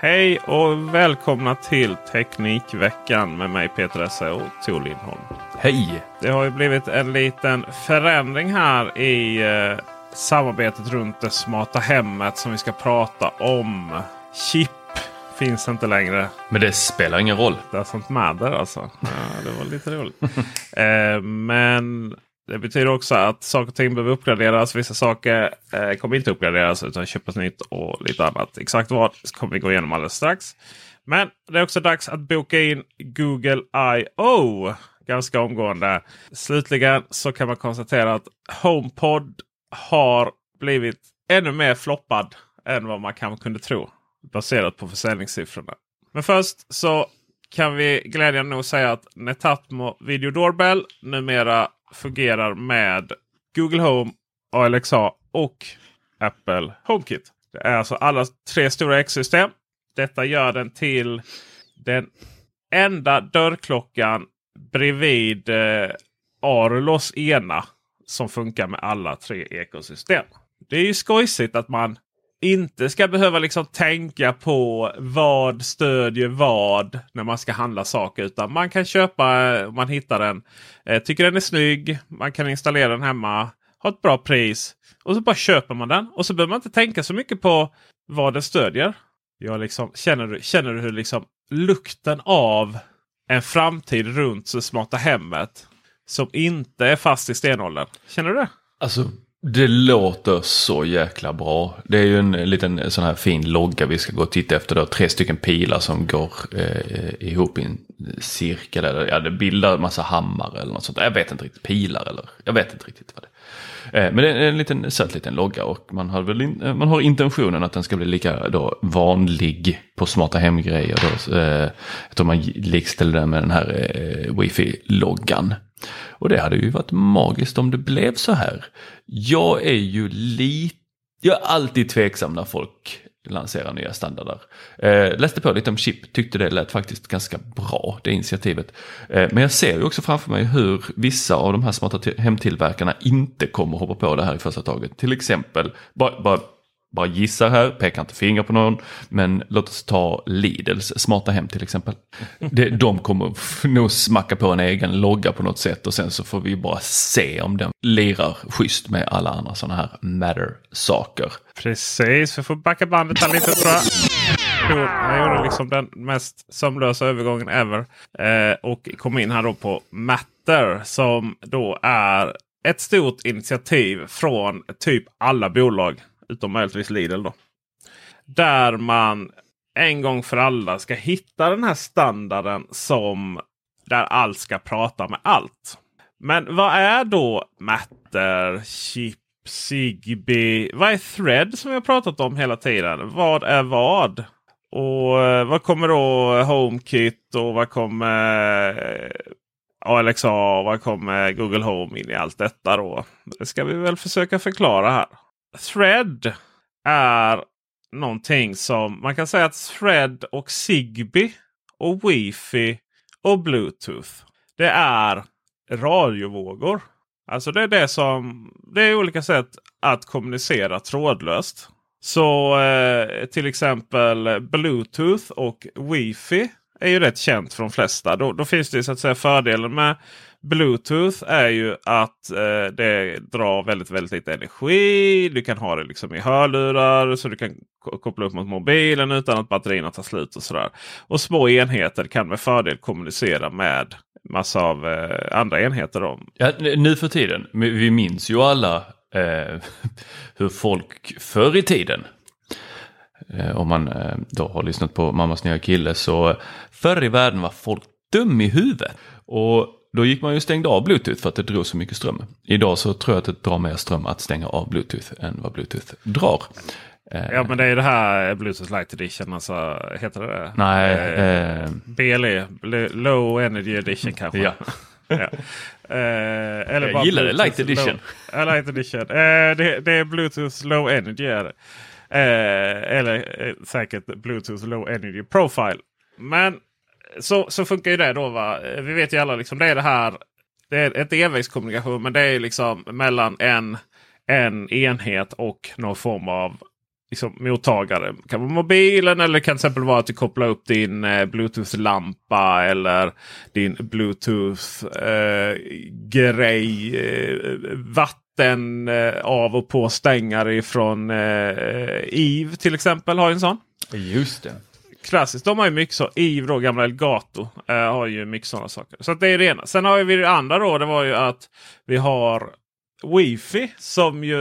Hej och välkomna till Teknikveckan med mig Peter Esse och Tor Lindholm. Hej! Det har ju blivit en liten förändring här i eh, samarbetet runt det smarta hemmet som vi ska prata om. Chip finns inte längre. Men det spelar ingen roll. Det är sånt matter alltså. Ja, det var lite roligt. eh, men det betyder också att saker och ting behöver uppgraderas. Vissa saker eh, kommer inte uppgraderas utan köpas nytt och lite annat. Exakt vad kommer vi gå igenom alldeles strax. Men det är också dags att boka in Google I.O. ganska omgående. Slutligen så kan man konstatera att HomePod har blivit ännu mer floppad än vad man kanske kunde tro. Baserat på försäljningssiffrorna. Men först så kan vi glädjande nog säga att Netatmo Video Doorbell numera fungerar med Google Home, Alexa och Apple HomeKit. Det är alltså alla tre stora X-system. Detta gör den till den enda dörrklockan bredvid eh, Arulos ena som funkar med alla tre ekosystem. Det är ju skojsigt att man inte ska behöva liksom tänka på vad stödjer vad när man ska handla saker. Utan man kan köpa om man hittar den. Eh, tycker den är snygg. Man kan installera den hemma. Ha ett bra pris. Och så bara köper man den. Och så behöver man inte tänka så mycket på vad den stödjer. Jag liksom, känner, du, känner du hur liksom lukten av en framtid runt det smarta hemmet som inte är fast i stenåldern. Känner du det? Alltså, det låter så jäkla bra. Det är ju en liten sån här fin logga vi ska gå och titta efter. Då. Tre stycken pilar som går eh, ihop i en cirkel. Eller, ja, det bildar en massa hammare eller något sånt. Jag vet inte riktigt. Pilar eller jag vet inte riktigt vad det är. Eh, men det är en liten söt liten logga och man har, väl in, eh, man har intentionen att den ska bli lika då, vanlig på smarta hemgrejer. Då. Eh, jag tror man likställer den med den här eh, wifi-loggan. Och det hade ju varit magiskt om det blev så här. Jag är ju lite, jag är alltid tveksam när folk lanserar nya standarder. Eh, läste på lite om chip, tyckte det lät faktiskt ganska bra, det initiativet. Eh, men jag ser ju också framför mig hur vissa av de här smarta hemtillverkarna inte kommer hoppa på det här i första taget. Till exempel, bara, bara bara gissar här, pekar inte finger på någon. Men låt oss ta Lidls smarta hem till exempel. Det, de kommer nog smacka på en egen logga på något sätt och sen så får vi bara se om den lirar schysst med alla andra sådana här matter-saker. Precis, vi får backa bandet här lite tror jag. Han gjorde liksom den mest sömlösa övergången ever. Eh, och kom in här då på Matter som då är ett stort initiativ från typ alla bolag utom möjligtvis Lidl. Då. Där man en gång för alla ska hitta den här standarden som där allt ska prata med allt. Men vad är då Matter, Chip, Zigbee? Vad är Thread som vi har pratat om hela tiden? Vad är vad? Och eh, vad kommer då HomeKit och vad kommer eh, Alexa och vad kommer Google Home in i allt detta då? Det ska vi väl försöka förklara här. Thread är någonting som man kan säga att Thread och Zigbee och Wifi och Bluetooth. Det är radiovågor. Alltså det är det som det är olika sätt att kommunicera trådlöst. Så eh, till exempel Bluetooth och Wifi är ju rätt känt för de flesta. Då, då finns det så att säga fördelen med Bluetooth är ju att eh, det drar väldigt, väldigt lite energi. Du kan ha det liksom i hörlurar så du kan koppla upp mot mobilen utan att batterierna tar slut. och sådär. Och små enheter kan med fördel kommunicera med massa av eh, andra enheter. Då. Ja, nu för tiden, vi minns ju alla eh, hur folk förr i tiden eh, om man eh, då har lyssnat på Mammas nya kille så eh, förr i världen var folk dum i huvudet. Och då gick man ju stängde av Bluetooth för att det drog så mycket ström. Idag så tror jag att det drar mer ström att stänga av Bluetooth än vad Bluetooth drar. Eh, ja men det är det här Bluetooth Light Edition. Alltså, heter det Nej. Eh, eh, BLE. Low Energy Edition kanske. ja. ja. Eh, eller jag gillar det. Light Edition. Low, light edition. Eh, det, det, är Bluetooth Low Energy. Är det. Eh, eller säkert Bluetooth Low Energy Profile. Men så, så funkar ju det då. Va? Vi vet ju alla liksom det är det här. Det är inte envägskommunikation men det är liksom mellan en, en enhet och någon form av liksom, mottagare. Det kan vara mobilen eller det kan till exempel vara att du kopplar upp din eh, Bluetooth-lampa eller din Bluetooth-grej. Eh, eh, vatten eh, av och på stängare ifrån eh, eh, Eve till exempel har en sån. Just det klassiskt. De har ju mycket så. Ivro, gamla Elgato, eh, har ju mycket sådana saker. Så det är det ena. Sen har vi det andra då. Det var ju att vi har Wifi som ju...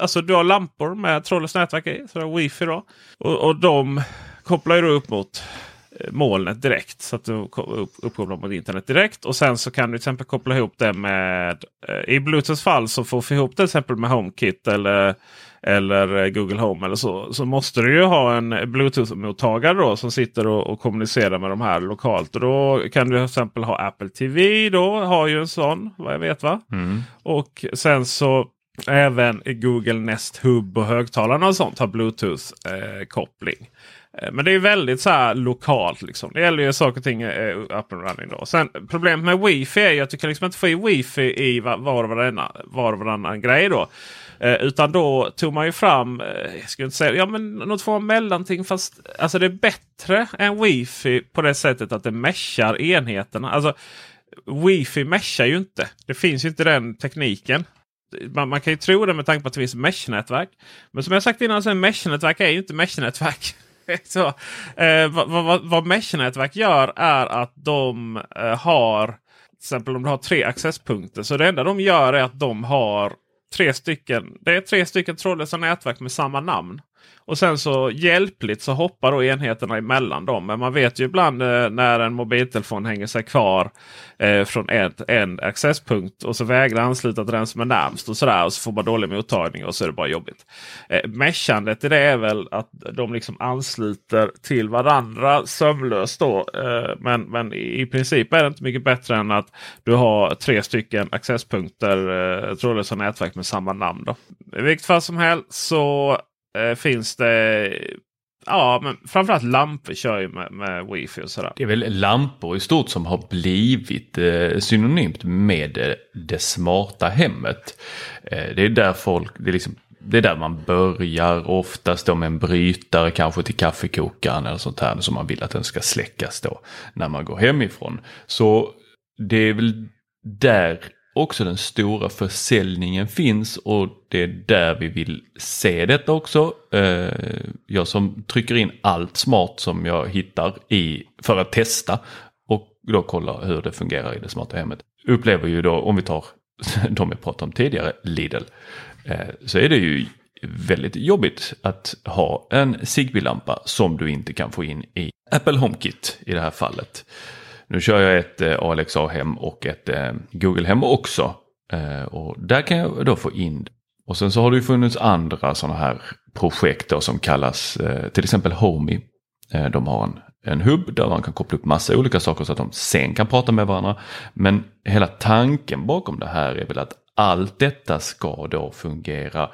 Alltså du har lampor med trådlöst nätverk i. Så det är Wifi då. Och, och de kopplar ju upp mot eh, molnet direkt. Så att du uppkopplar mot internet direkt. Och sen så kan du till exempel koppla ihop det med... Eh, I Bluetooths fall så får vi ihop det till exempel med HomeKit eller eller eh, Google Home eller så. Så måste du ju ha en Bluetooth-mottagare då som sitter och, och, kommunicerar med de här lokalt. Och då kan du till exempel ha Apple TV då. Har ju en sån vad jag vet va. Mm. Och sen så även Google Nest Hub och högtalarna och sånt har Bluetooth-koppling. Eh, men det är väldigt så här lokalt. Liksom. Det gäller ju saker och ting up and running. Då. Sen, problemet med Wi-Fi är ju att du kan liksom inte få i Wi-Fi i var och varannan, var och varannan grej. Då. Eh, utan då tog man ju fram, eh, jag skulle inte säga, ja men något form av mellanting. Fast alltså det är bättre än Wi-Fi på det sättet att det meshar enheterna. Alltså Wi-Fi meshar ju inte. Det finns ju inte den tekniken. Man, man kan ju tro det med tanke på att det finns mesh-nätverk. Men som jag sagt innan, så mesh-nätverk är ju inte mesh-nätverk. så, eh, vad, vad, vad mesh-nätverk gör är att de eh, har till exempel om du har tre accesspunkter. Så det enda de gör är att de har tre stycken. Det är tre stycken trådlösa nätverk med samma namn. Och sen så hjälpligt så hoppar då enheterna emellan dem. Men man vet ju ibland eh, när en mobiltelefon hänger sig kvar eh, från ett, en accesspunkt och så vägrar ansluta till den som är närmst. Och sådär och så får man dålig mottagning och så är det bara jobbigt. Eh, meshandet i det är väl att de liksom ansluter till varandra sömlöst. Då. Eh, men, men i princip är det inte mycket bättre än att du har tre stycken accesspunkter, eh, trådlösa nätverk med samma namn. Då. I vilket fall som helst så eh, finns det Ja, men framförallt lampor kör ju med, med wifi och sådär. Det är väl lampor i stort som har blivit eh, synonymt med eh, det smarta hemmet. Eh, det är där folk, det är, liksom, det är där man börjar oftast då med en brytare kanske till kaffekokaren eller sånt här som man vill att den ska släckas då när man går hemifrån. Så det är väl där också den stora försäljningen finns och det är där vi vill se detta också. Eh, jag som trycker in allt smart som jag hittar i för att testa och då kolla hur det fungerar i det smarta hemmet. Upplever ju då, om vi tar de jag pratade om tidigare, Lidl, eh, så är det ju väldigt jobbigt att ha en Zigbee-lampa som du inte kan få in i Apple HomeKit i det här fallet. Nu kör jag ett eh, ALXA-hem och ett eh, Google-hem också. Eh, och där kan jag då få in och sen så har det ju funnits andra sådana här projekt då, som kallas eh, till exempel Homey. Eh, de har en, en hubb där man kan koppla upp massa olika saker så att de sen kan prata med varandra. Men hela tanken bakom det här är väl att allt detta ska då fungera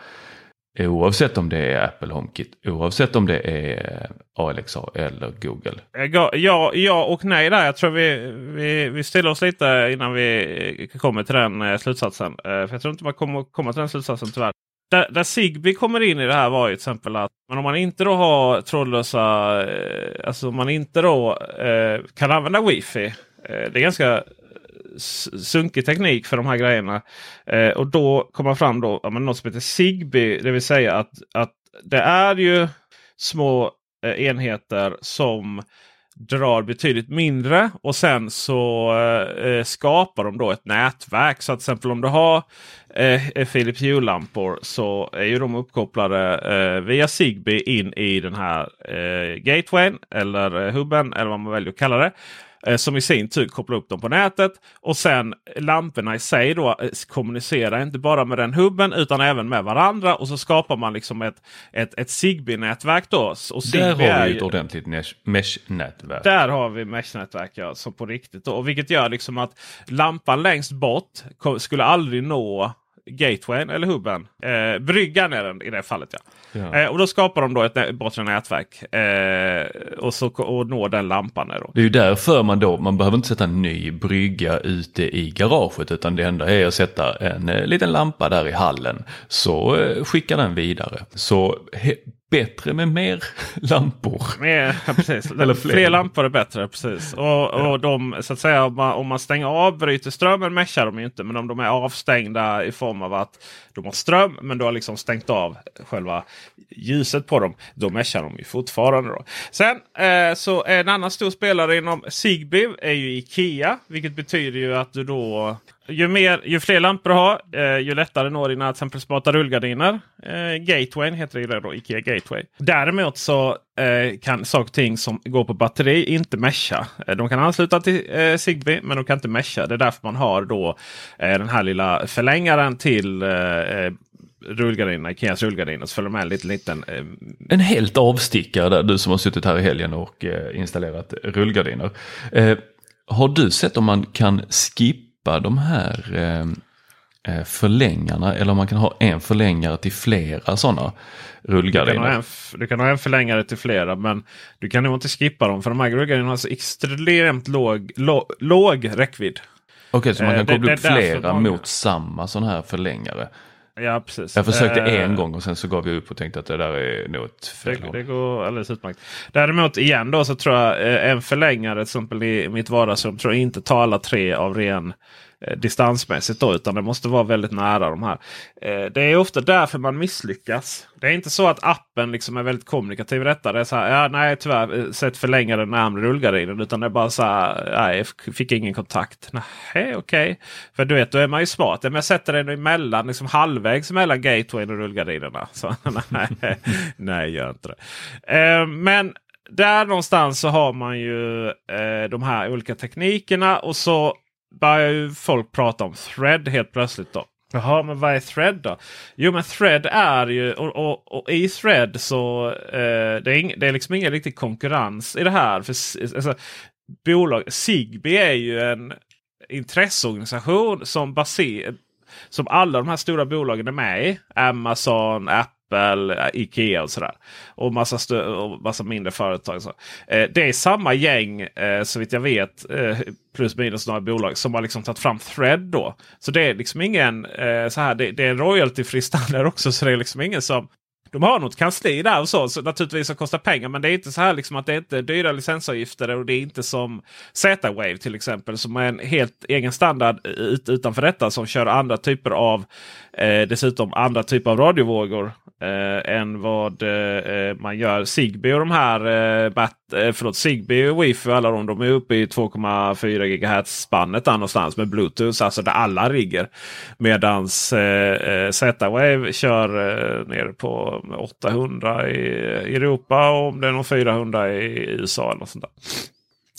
Oavsett om det är Apple HomeKit, oavsett om det är eh, Alexa eller Google. Eh, ja, ja och nej där. Jag tror vi, vi, vi ställer oss lite innan vi eh, kommer till den slutsatsen. För jag tror inte man kommer komma till den slutsatsen tyvärr. Där, där Zigbee kommer in i det här var ju till exempel att men om man inte då har trådlösa, alltså om man inte då eh, kan använda wifi. Eh, det är ganska sunkig teknik för de här grejerna. Eh, och då kommer fram då ja, något som heter Zigbee. Det vill säga att, att det är ju små eh, enheter som drar betydligt mindre och sen så eh, eh skapar de då ett nätverk. Så att till exempel om du har eh, eh Philips Hue-lampor så är ju de uppkopplade eh, via Zigbee in i den här eh, gatewayn eller eh, hubben eller vad man väljer att kalla det. Eh, som i sin tur kopplar upp dem på nätet. Och sen lamporna i sig då eh, kommunicerar inte bara med den hubben utan även med varandra. Och så skapar man liksom ett, ett, ett Zigbee-nätverk. Då. Och Zigbee där har vi ett ordentligt mesh-nätverk. Där har vi mesh-nätverk ja, så på riktigt. Då. Och vilket gör liksom att lampan längst bort skulle aldrig nå gatewayn eller hubben. Eh, bryggan är den i det fallet. ja. ja. Eh, och då skapar de då ett bortre nätverk eh, och, så, och når den lampan. Då. Det är ju därför man då, man behöver inte sätta en ny brygga ute i garaget utan det enda är att sätta en eh, liten lampa där i hallen. Så eh, skickar den vidare. Så bättre med mer lampor. Mer, precis. Eller fler. fler lampor är bättre. precis. Och, och de, så att säga, om man, om man stänger av, bryter strömmen meshar de inte. Men om de är avstängda i form av att de har ström men du har liksom stängt av själva ljuset på dem. Då meshar de ju fortfarande. Då. Sen eh, så en annan stor spelare inom Zigbee är ju Ikea. Vilket betyder ju att du då ju, mer, ju fler lampor du har, eh, ju lättare når dina till exempel smarta rullgardiner. Eh, Gatewayn heter det då, Ikea Gateway. Däremot så eh, kan saker och ting som går på batteri inte mesha. Eh, de kan ansluta till eh, Zigbee men de kan inte mesha. Det är därför man har då eh, den här lilla förlängaren till eh, eh rullgardinerna, Ikeas rullgardiner. Så följer med en liten, liten eh... En helt avstickare där, du som har suttit här i helgen och eh, installerat rullgardiner. Eh, har du sett om man kan skippa klippa de här eh, eh, förlängarna eller om man kan ha en förlängare till flera sådana rullgardiner. Du kan, en, du kan, ha en, förlängare till flera men du kan nog inte skippa dem för de här rullgardinerna har så extremt låg, låg, låg räckvidd. Okej, okay, så man kan eh, koppla upp flera mot samma sån här förlängare. Ja, precis. Jag försökte uh, en gång och sen så gav jag upp och tänkte att det där är nog ett fel. Det, det, går alldeles utmärkt. Däremot igen då så tror jag eh, en förlängare till exempel i mitt vardagsrum tror jag inte tar alla tre av ren Eh, Eh, distansmässigt då, utan det måste vara väldigt nära de här. Eh, det är ofta därför man misslyckas. Det är inte så att appen liksom är väldigt kommunikativ i detta. Det är så här, ja, nej tyvärr, eh, sätt förlänga den närmare rullgardinen. Utan det är bara så här, nej, jag fick ingen kontakt. Nej, okej. Okay. För du vet, då är man ju smart. Men jag sätter den emellan, liksom halvvägs mellan gatewayn och rullgardinerna. Så, nej, nej, gör inte det. Eh, men där någonstans så har man ju eh, de här olika teknikerna. Och så börjar ju folk prata om thread helt plötsligt. då. Jaha, men vad är thread då? Jo, men thread är ju och, och, och i thread så eh, det, är ing, det är liksom ingen riktig konkurrens i det här. För alltså, bolag, Zigbee är ju en intresseorganisation som baser som alla de här stora bolagen är med i. Amazon, Apple exempel äh, Ikea och sådär. Och massa, och massa mindre företag. Så. Eh, det är samma gäng eh, så vitt jag vet. Eh, plus minus några bolag som har liksom tagit fram Thread då. Så det är liksom ingen eh, så här. Det, det är en royalty-fri standard också. Så det är liksom ingen som de har något kansli där och så, så naturligtvis som kostar pengar. Men det är inte så här liksom att det är inte dyra licensavgifter och det är inte som Z-Wave till exempel som är en helt egen standard ut, utanför detta som kör andra typer av eh, dessutom andra typer av radiovågor eh, än vad eh, eh man gör. Zigbee och de här eh, bat, eh, förlåt, Zigbee och Wifi alla de, de är uppe i 2,4 GHz spannet där någonstans med Bluetooth. Alltså där alla rigger. Medans eh, eh Z-Wave kör eh, ner på 800 i, i Europa och om det är någon 400 i USA. Eller något sånt där.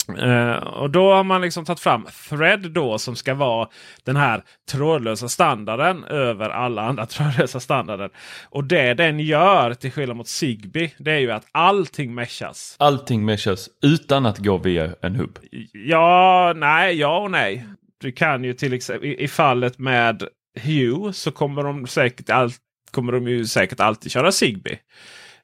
Uh, och då har man liksom tagit fram Thread då som ska vara den här trådlösa standarden över alla andra trådlösa standarder. Och det den gör till skillnad mot Zigbee det är ju att allting meshas. Allting meshas utan att gå via en hubb? Ja, nej, ja och nej. Du kan ju till exempel i, i fallet med Hue så kommer de säkert allt kommer de ju säkert alltid köra Zigbee.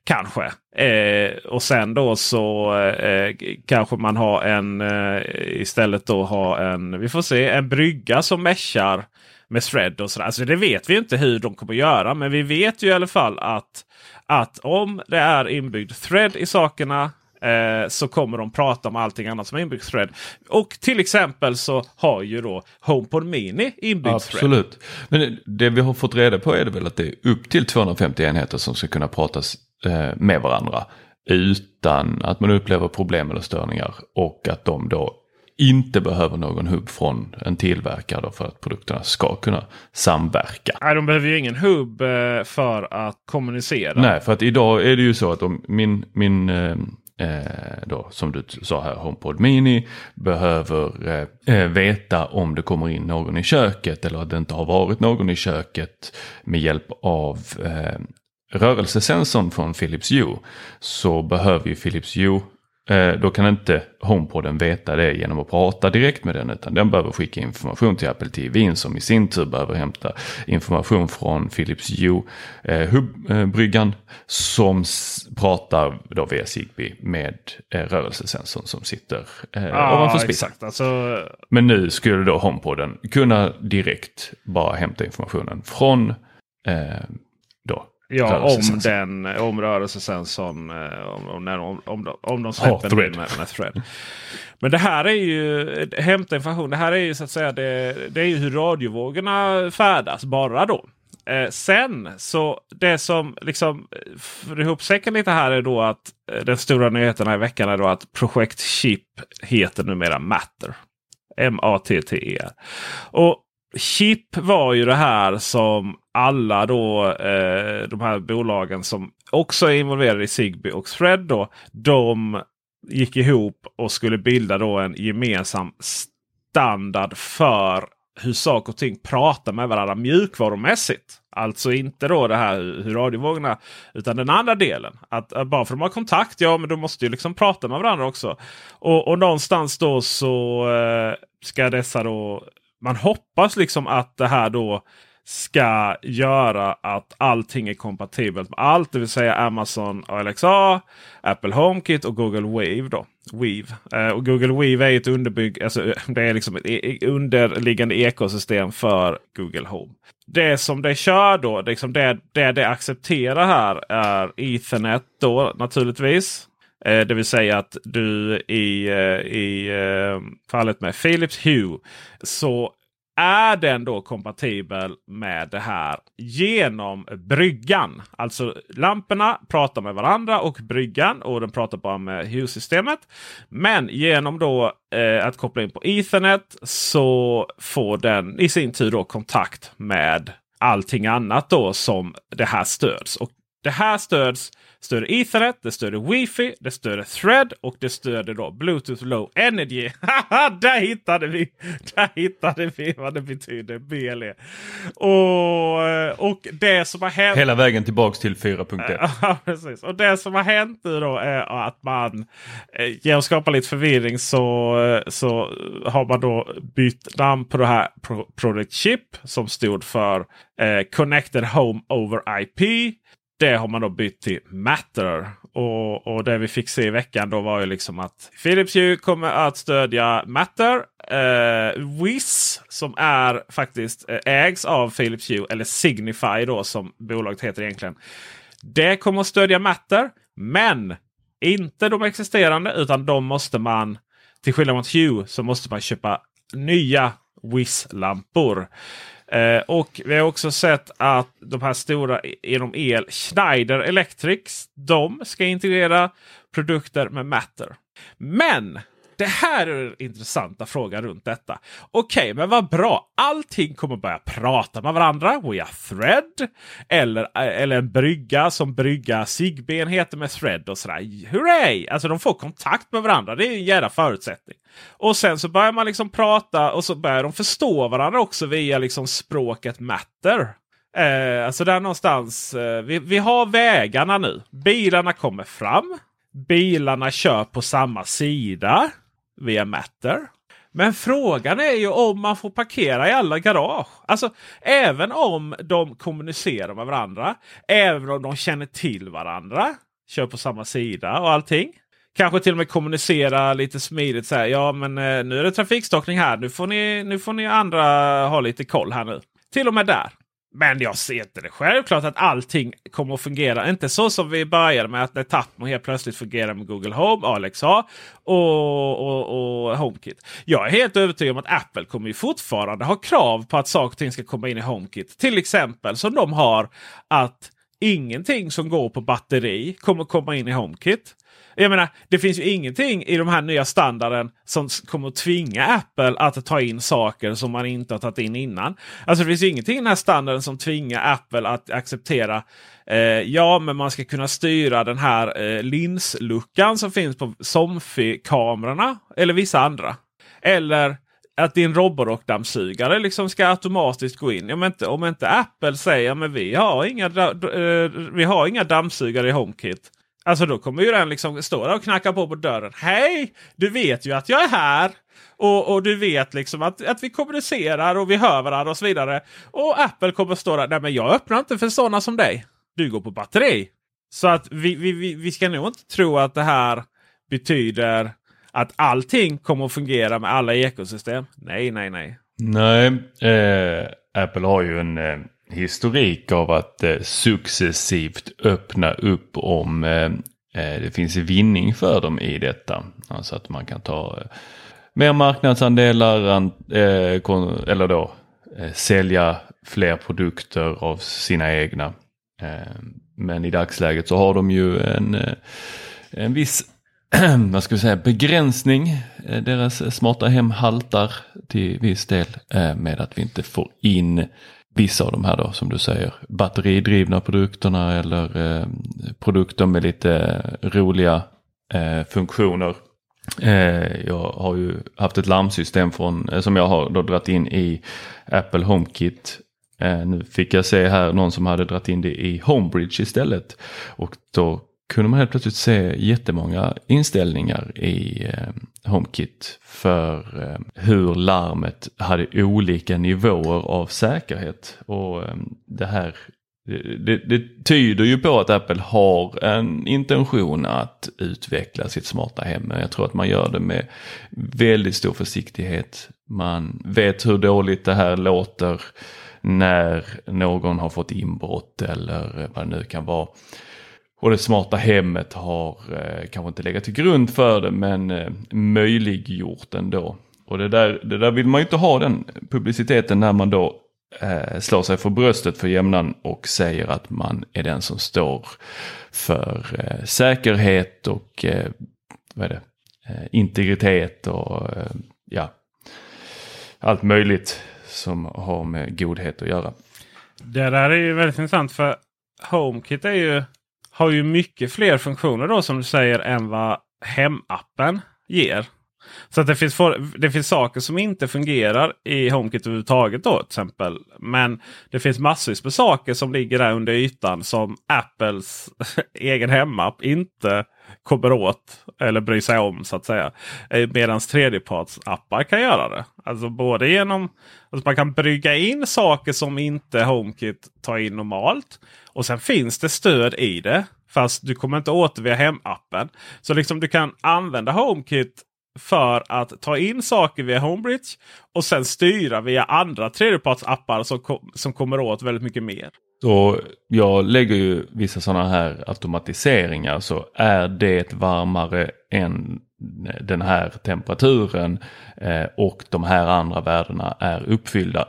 Kanske. Eh, och sen då så eh, kanske man har en eh, istället då ha en, vi får se, en brygga som meshar med thread och sådär. Alltså det vet vi inte hur de kommer göra. Men vi vet ju i alla fall att, att om det är inbyggd thread i sakerna eh, så kommer de prata om allting annat som är inbyggd thread. Och till exempel så har ju då HomePod Mini inbyggd Absolut. thread. Men det vi har fått reda på är det väl att det är upp till 250 enheter som ska kunna pratas med varandra. Utan att man upplever problem eller störningar. Och att de då inte behöver någon hubb från en tillverkare för att produkterna ska kunna samverka. Nej, de behöver ju ingen hubb eh, för att kommunicera. Nej, för att idag är det ju så att om min, min eh, eh då, som du sa här, HomePod Mini behöver eh, eh, veta om det kommer in någon i köket eller att det inte har varit någon i köket med hjälp av eh, rörelsesensorn från Philips Hue så behöver ju Philips Hue Eh, då kan inte HomePoden veta det genom att prata direkt med den utan den behöver skicka information till Apple TV som i sin tur behöver hämta information från Philips Hue eh, som pratar då via Zigbee med eh, rörelsesensorn som sitter ah, ovanför spisen. Alltså... Men nu skulle då HomePoden kunna direkt bara hämta informationen från eh, Ja, om den om rörelsesensorn, eh, om, om, om, om, om de släpper oh, med, med thread. Men det här är ju hämta information. Det här är ju så att säga det, det är ju hur radiovågorna färdas bara då. Eh, sen så det som liksom för ihop säcken lite här är då att eh, den stora nyheten i veckan är då att Projekt Chip heter numera Matter. M-A-T-T-E-R. Och Chip var ju det här som alla då eh, de här bolagen som också är involverade i Zigbee och Thread. Då, de gick ihop och skulle bilda då en gemensam standard för hur saker och ting pratar med varandra mjukvarumässigt. Alltså inte då det här hur radiovågorna utan den andra delen. Att bara för att de har kontakt, ja men de måste ju liksom prata med varandra också. Och, och någonstans då så eh, ska dessa då man hoppas liksom att det här då ska göra att allting är kompatibelt med allt. Det vill säga Amazon Alexa, Apple HomeKit och Google Wave. Då. Weave. Eh, och Google Weave är ett underbygg, alltså, det är liksom ett e-, e-, underliggande ekosystem för Google Home. Det som det kör då, liksom det, det det accepterar här är Ethernet då naturligtvis. Eh, det vill säga att du i, eh, i eh, fallet med Philips Hue så är den då kompatibel med det här genom bryggan. Alltså lamporna pratar med varandra och bryggan och den pratar bara med Hue-systemet. Men genom då eh, att koppla in på Ethernet så får den i sin tur då kontakt med allting annat då som det här stöds. Och det här stöds stöder Ethernet, det stöder Wi-Fi, det stöder Thread och det stöder då Bluetooth Low Energy. där hittade vi! Där hittade vi vad det betyder BLE. Och, och det som har hänt... Hela vägen tillbaks till 4.1. Ja, precis. Och det som har hänt nu då är att man eh, genom att skapa lite förvirring så, så har man då bytt namn på det här Product Chip som stod för eh, Connected Home Over IP. Det har man då bytt till Matter. Och, och det vi fick se i veckan då var ju liksom att Philips Hue kommer att stödja Matter. Eh, Wiz som är faktiskt eh, ägs av Philips Hue eller Signify då som bolaget heter egentligen. Det kommer att stödja Matter. Men inte de existerande utan de måste man till skillnad mot Hue så måste man köpa nya Wiz-lampor. Eh, och vi har också sett att de här stora inom el, Schneider Electrics, de ska integrera produkter med Matter. Men det här är den intressanta frågan runt detta. Okej, okay, men vad bra. Allting kommer börja prata med varandra via thread. Eller, eh, eller en brygga som brygga sigben heter med thread och sådär. Hurray! Alltså de får kontakt med varandra. Det är en jävla förutsättning. Och sen så börjar man liksom prata och så börjar de förstå varandra också via liksom språket matter. Eh, alltså där någonstans. Eh, vi, vi har vägarna nu. Bilarna kommer fram. Bilarna kör på samma sida via Matter. Men frågan är ju om man får parkera i alla garage. Alltså även om de kommunicerar med varandra. Även om de känner till varandra. Kör på samma sida och allting. Kanske till och med kommunicera lite smidigt. Så här, ja men eh, nu är det trafikstockning här. Nu får, ni, nu får ni andra ha lite koll här nu. Till och med där. Men jag ser inte det självklart att allting kommer att fungera. Inte så som vi började med att när Tapmo helt plötsligt fungerar med Google Home, Alexa och, och, och HomeKit. Jag är helt övertygad om att Apple kommer ju fortfarande ha krav på att saker och ting ska komma in i HomeKit. Till exempel som de har att ingenting som går på batteri kommer komma in i HomeKit. Jag menar, det finns ju ingenting i de här nya standarden som kommer att tvinga Apple att ta in saker som man inte har tagit in innan. Alltså det finns ju ingenting i den här standarden som tvingar Apple att acceptera eh, Ja, men man ska kunna styra den här eh, linsluckan som finns på Somfy-kamerorna eller vissa andra. Eller att din Roborock-dammsugare liksom ska automatiskt gå in. Om inte, om inte Apple säger att vi har inga, eh, vi har inga dammsugare i HomeKit. Alltså då kommer ju den liksom stå där och knacka på på dörren. Hej! Du vet ju att jag är här. Och, och du vet liksom att, att vi kommunicerar och vi hör varandra och så vidare. Och Apple kommer stå där. Nej men jag öppnar inte för sådana som dig. Du går på batteri. Så att vi, vi, vi, vi ska nog inte tro att det här betyder att allting kommer att fungera med alla ekosystem. Nej, nej, nej. Nej, eh, Apple har ju en eh, historik av att eh, successivt öppna upp om eh, eh, det finns vinning för dem i detta. Alltså att man kan ta eh, mer marknadsandelar eh, eller då eh, sälja fler produkter av sina egna. Eh, men i dagsläget så har de ju en, en viss vad ska vi säga, begränsning. Deras smarta hem haltar till viss del med att vi inte får in vissa av de här då som du säger batteridrivna produkterna eller eh, produkter med lite eh, roliga eh, funktioner. Eh, jag har ju haft ett larmsystem från, eh, som jag har då dragit in i Apple HomeKit. Eh, nu fick jag se här någon som hade dragit in det i Homebridge istället. Och då kunde man helt plötsligt se jättemånga inställningar i eh, HomeKit för eh, hur larmet hade olika nivåer av säkerhet. Och eh, det här det, det, tyder ju på att Apple har en intention att utveckla sitt smarta hem. Men jag tror att man gör det med väldigt stor försiktighet. Man vet hur dåligt det här låter när någon har fått inbrott eller vad det nu kan vara. Och det smarta hemmet har eh, kanske inte legat till grund för det men eh, möjliggjort ändå. Och det där, det där vill man ju inte ha den publiciteten när man då eh, slår sig för bröstet för jämnan och säger att man är den som står för eh, säkerhet och eh, vad är det? Eh, integritet och eh, ja, allt möjligt som har med godhet att göra. Det där är ju väldigt intressant för HomeKit är ju har ju mycket fler funktioner då som du säger än vad hemappen ger. Så att det finns, for, det finns saker som inte fungerar i HomeKit överhuvudtaget. Då, till exempel. Men det finns massvis med saker som ligger där under ytan som Apples egen hemapp inte kommer åt eller bryr sig om så att säga. Eh, medans Medan tredjepartsappar kan göra det. Alltså både genom att man kan brygga in saker som inte HomeKit tar in normalt. Och sen finns det stöd i det. Fast du kommer inte åt det via hemappen. Så liksom du kan använda HomeKit för att ta in saker via Homebridge och sen styra via andra tredjepartsappar som, som kommer åt väldigt mycket mer. Så jag lägger ju vissa sådana här automatiseringar så är det varmare än den här temperaturen eh, och de här andra värdena är uppfyllda.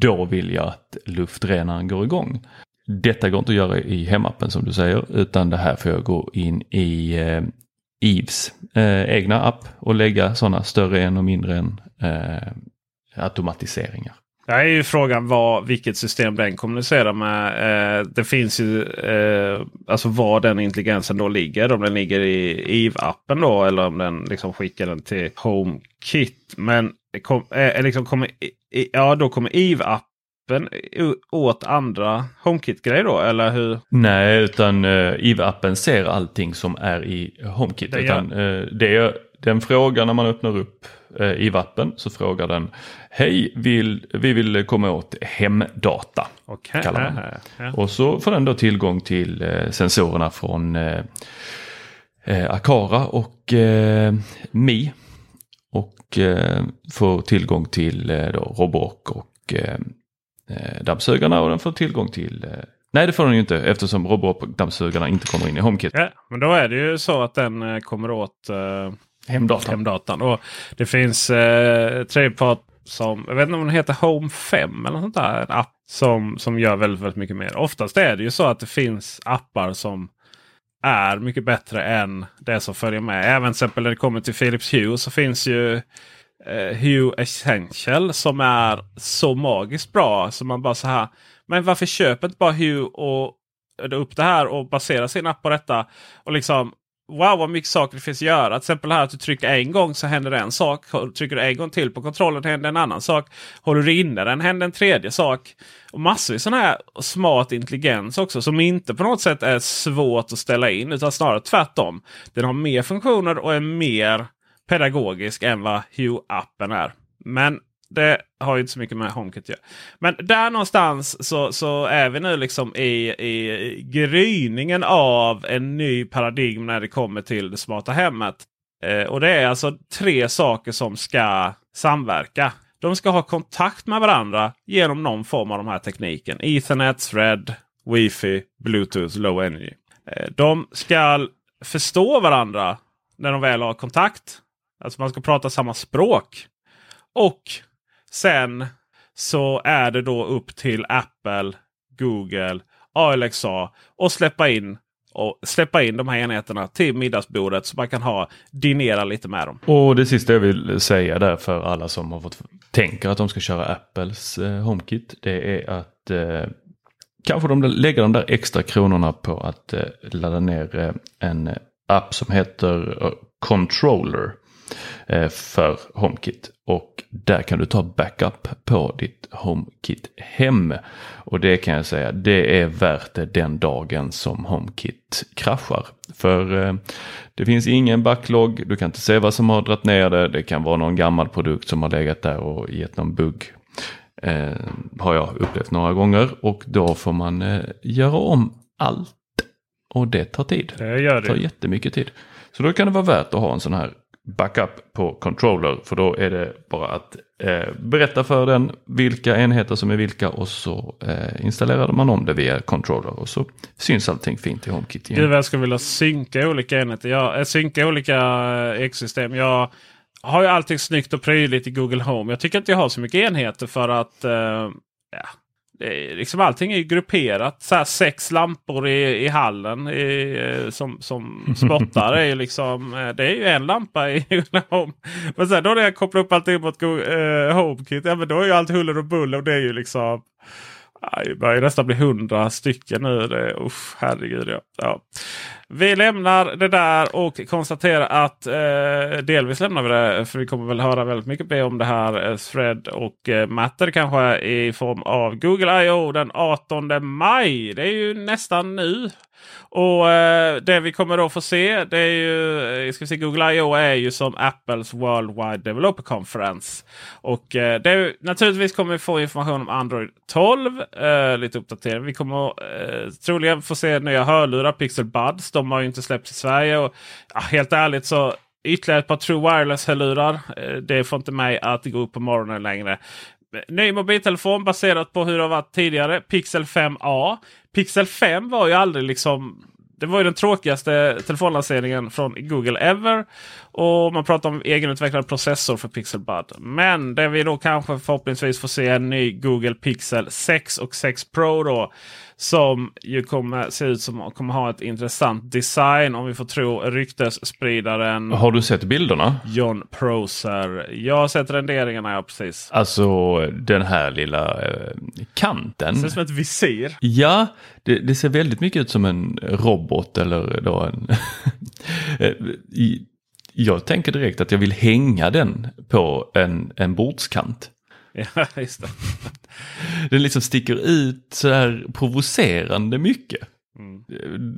Då vill jag att luftrenaren går igång. Detta går inte att göra i hemappen som du säger utan det här får jag gå in i eh, Eves eh, egna app och lägga sådana större än och mindre än automatiseringar. Det är ju frågan vad, vilket system den kommunicerar med. Eh, det finns ju eh, alltså var den intelligensen då ligger. Om den ligger i Eve-appen då eller om den liksom skickar den till HomeKit. Men kom, eh, liksom kommer, ja, då kommer Eve-appen appen åt andra HomeKit-grejer då? Eller hur? Nej, utan uh, eh, IV-appen ser allting som är i HomeKit. Det, utan, uh, det, den frågar när man öppnar upp eh, i vappen så frågar den Hej, vill, vi vill komma åt hemdata. Okej. kallar man. Ja. Och så får den då tillgång till eh, sensorerna från eh, eh, Akara och eh, Mi. Och eh, får tillgång till eh, då Roborock och eh, eh, dammsugarna och den får tillgång till eh, Nej det får den ju inte eftersom Roborock och dammsugarna inte kommer in i HomeKit. Ja, men då är det ju så att den eh, kommer åt Hemdatan. Hemdatan. Och det finns eh, tredjepart som, jag vet inte om den heter Home 5 eller något sånt där. En app som, som gör väldigt, väldigt mycket mer. Oftast är det ju så att det finns appar som är mycket bättre än det som följer med. Även till exempel när det kommer till Philips Hue så finns ju eh, Hue Essential som är så magiskt bra. Så man bara så här. Men varför köper inte bara Hue och upp det här och basera sin app på detta? Och liksom Wow vad mycket saker det finns att göra. Till exempel här att du trycker en gång så händer det en sak. Trycker du en gång till på kontrollen händer en annan sak. Håller du inne den händer en tredje sak. Och massor av sån här smart intelligens också som inte på något sätt är svårt att ställa in. Utan snarare tvärtom. Den har mer funktioner och är mer pedagogisk än vad Hue-appen är. Men det har ju inte så mycket med HomeKit att göra. Men där någonstans så, så är vi nu liksom i, i gryningen av en ny paradigm när det kommer till det smarta hemmet. Eh, och det är alltså tre saker som ska samverka. De ska ha kontakt med varandra genom någon form av de här tekniken. Ethernet, Thread, Wi-Fi, Bluetooth, Low Energy. Eh, de ska förstå varandra när de väl har kontakt. Alltså man ska prata samma språk. Och sen så är det då upp till Apple, Google, Alexa och släppa in och släppa in de här enheterna till middagsbordet så man kan ha dinera lite med dem. Och det sista jag vill säga där för alla som har fått tänker att de ska köra Apples eh, HomeKit. Det är att eh, kanske de lägger de där extra kronorna på att eh, ladda ner eh, en app som heter eh, Controller för HomeKit. Och där kan du ta backup på ditt HomeKit hem. Och det kan jag säga, det är värt det den dagen som HomeKit kraschar. För eh, det finns ingen backlog, du kan inte se vad som har dragit ner det. Det kan vara någon gammal produkt som har legat där och gett någon bugg. Eh, har jag upplevt några gånger och då får man eh, göra om allt. Och det tar tid. Det gör Det tar det. jättemycket tid. Så då kan det vara värt att ha en sån här backup på controller. För då är det bara att eh, berätta för den vilka enheter som är vilka och så eh, installerar man om det via controller. Och så syns allting fint i HomeKit Gud vad jag skulle vilja synka olika enheter. Jag, eh, synka olika eh, ekosystem. Jag har ju allting snyggt och prydligt i Google Home. Jag tycker inte jag har så mycket enheter för att eh, är liksom allting är grupperat. Så sex lampor i, i hallen i, eh, som, som spottar. är liksom, eh, det är ju en lampa i Home. Men sen då när jag kopplar upp allting mot Google, eh, HomeKit. Ja, men då är ju allt huller och buller. Och det är ju liksom det börjar nästan bli hundra stycken nu. Det, usch, herregud ja. ja. Vi lämnar det där och konstaterar att eh, delvis lämnar vi det. För vi kommer väl höra väldigt mycket mer om det här. Eh, Thread och eh, Matter kanske i form av Google I.O. den 18 maj. Det är ju nästan nu. Och eh, det vi kommer då få se det är ju eh, ska vi se, Google I.O. är ju som Apples Worldwide Developer Conference. Och eh, det naturligtvis kommer vi få information om Android 12. Eh, lite uppdatering. Vi kommer eh, troligen få se nya hörlurar, Pixel Buds. De har ju inte släppts i Sverige. Och, ja, helt ärligt så ytterligare ett par True Wireless-hörlurar. Eh, det får inte mig att gå upp på morgonen längre. Ny mobiltelefon baserat på hur det har varit tidigare. Pixel 5A. Pixel 5 var ju aldrig liksom det var ju den tråkigaste telefonlanseringen från Google ever. Och man pratar om egenutvecklad processor för Pixel Bud. Men det vi då kanske förhoppningsvis får se en ny Google Pixel 6 och 6 Pro då. Som ju kommer se ut som kommer ha ett intressant design om vi får tro ryktesspridaren Har du sett bilderna? John Prosser. Jag har sett renderingarna ja, precis. Alltså den här lilla eh, kanten. Det ser ut som ett visir. Ja, det, det ser väldigt mycket ut som en robot eller då en... I- jag tänker direkt att jag vill hänga den på en, en bordskant. Ja, just det. Den liksom sticker ut så här provocerande mycket. Mm.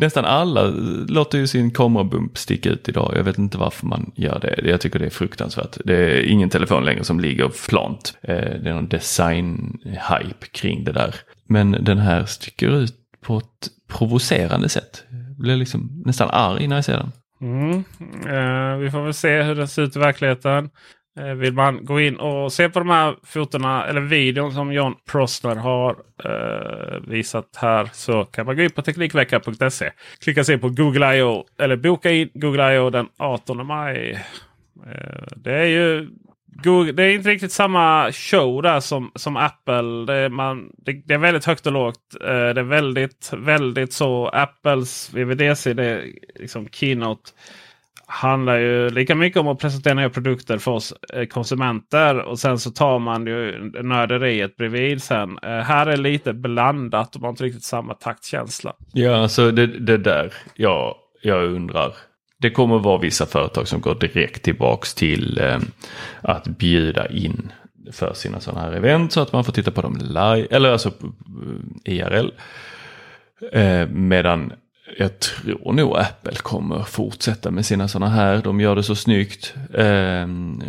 nästan alla låter ju sin kamerabump sticka ut idag. Jag vet inte varför man gör det. Jag tycker det är fruktansvärt. Det är ingen telefon längre som ligger plant. Eh, det är någon design-hype kring det där. Men den här sticker ut på ett provocerande sätt. Jag blir liksom nästan arg när jag ser den. Mm. Eh, vi får väl se hur den ser ut i verkligheten. Eh, vill man gå in och se på de här fotona eller videon som John Prosner har eh, visat här så kan man gå in på Teknikveckan.se. Klicka sig på Google I.O. eller boka in Google I.O. den 18 maj. Eh, det är ju Google, det är inte riktigt samma show där som, som Apple. Det är, man, det, det är väldigt högt och lågt. Eh, det är väldigt, väldigt så Apples VVDC, det är liksom keynote handlar ju lika mycket om att presentera nya produkter för oss eh, konsumenter. Och sen så tar man ju nörderiet bredvid sen. Eh, här är lite blandat och man har inte riktigt samma taktkänsla. Ja, alltså det, det där. Ja, jag undrar. Det kommer vara vissa företag som går direkt tillbaks till eh, att bjuda in för sina sådana här event så att man får titta på dem live, eller alltså eh, IRL. Eh, medan jag tror nog Apple kommer fortsätta med sina sådana här. De gör det så snyggt. Eh,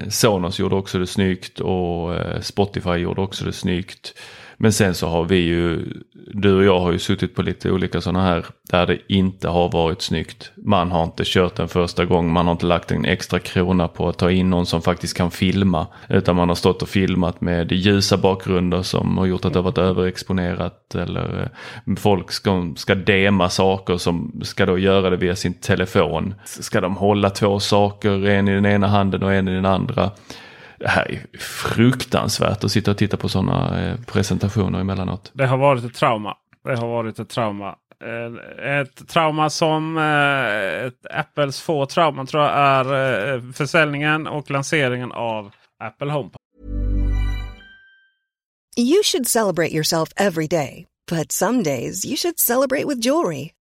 Sonos gjorde också det snyggt och eh, Spotify gjorde också det snyggt. Men sen så har vi ju, du och jag har ju suttit på lite olika sådana här där det inte har varit snyggt. Man har inte kört den första gången, man har inte lagt en extra krona på att ta in någon som faktiskt kan filma. Utan man har stått och filmat med ljusa bakgrunder som har gjort att det har varit överexponerat. Eller eh, folk ska, ska dema saker som ska då göra det via sin telefon. Ska de hålla två saker, en i den ena handen och en i den andra det här är fruktansvärt att sitta och titta på sådana eh, presentationer emellanåt. Det har varit ett trauma. Det har varit ett trauma. Eh, ett trauma som eh, ett Apples få trauman tror jag är försäljningen och lanseringen av Apple HomePod. You should celebrate yourself every day. But some days you should celebrate with jewelry.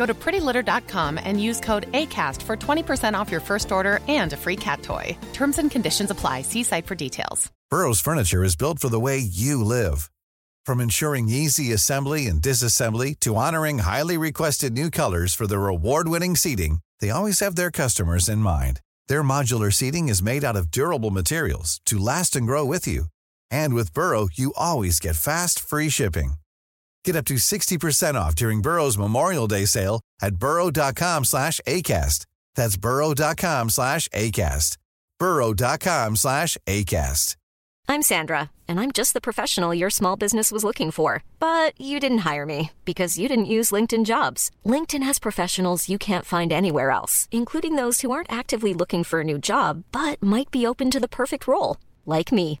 Go to prettylitter.com and use code ACAST for 20% off your first order and a free cat toy. Terms and conditions apply. See site for details. Burrow's furniture is built for the way you live. From ensuring easy assembly and disassembly to honoring highly requested new colors for their award-winning seating, they always have their customers in mind. Their modular seating is made out of durable materials to last and grow with you. And with Burrow, you always get fast, free shipping. Get up to 60% off during Burrow's Memorial Day sale at burrow.com slash ACAST. That's burrow.com slash ACAST. burrow.com slash ACAST. I'm Sandra, and I'm just the professional your small business was looking for. But you didn't hire me because you didn't use LinkedIn jobs. LinkedIn has professionals you can't find anywhere else, including those who aren't actively looking for a new job, but might be open to the perfect role, like me.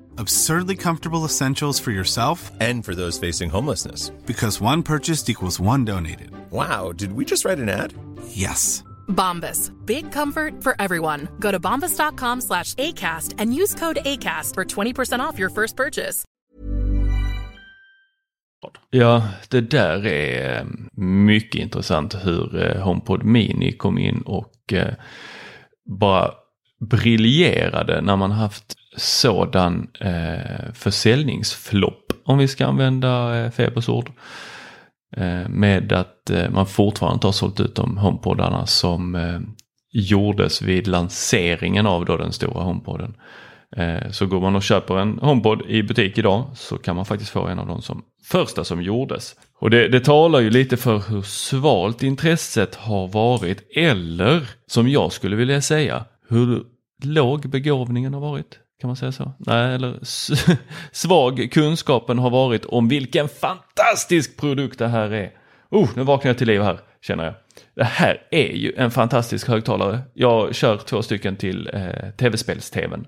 Absurdly comfortable essentials for yourself And for those facing homelessness. because one purchased equals one donated. Wow, did we just write an ad? Yes. Bombas. Big comfort for everyone. Go to bombas.com slash ACAST and use code ACAST for 20% off your first purchase. Ja, det där är eh, mycket intressant hur eh, HomePod Mini kom in och eh, bara briljerade när man haft sådan eh, försäljningsflopp, om vi ska använda eh, Febers ord. Eh, med att eh, man fortfarande inte har sålt ut de HomePodarna som eh, gjordes vid lanseringen av då den stora HomePoden. Eh, så går man och köper en HomePod i butik idag så kan man faktiskt få en av de som, första som gjordes. Och det, det talar ju lite för hur svalt intresset har varit eller som jag skulle vilja säga hur låg begåvningen har varit. Kan man säga så? Nej, eller svag kunskapen har varit om vilken fantastisk produkt det här är. Oh, nu vaknar jag till liv här, känner jag. Det här är ju en fantastisk högtalare. Jag kör två stycken till eh, tv-spels-tvn.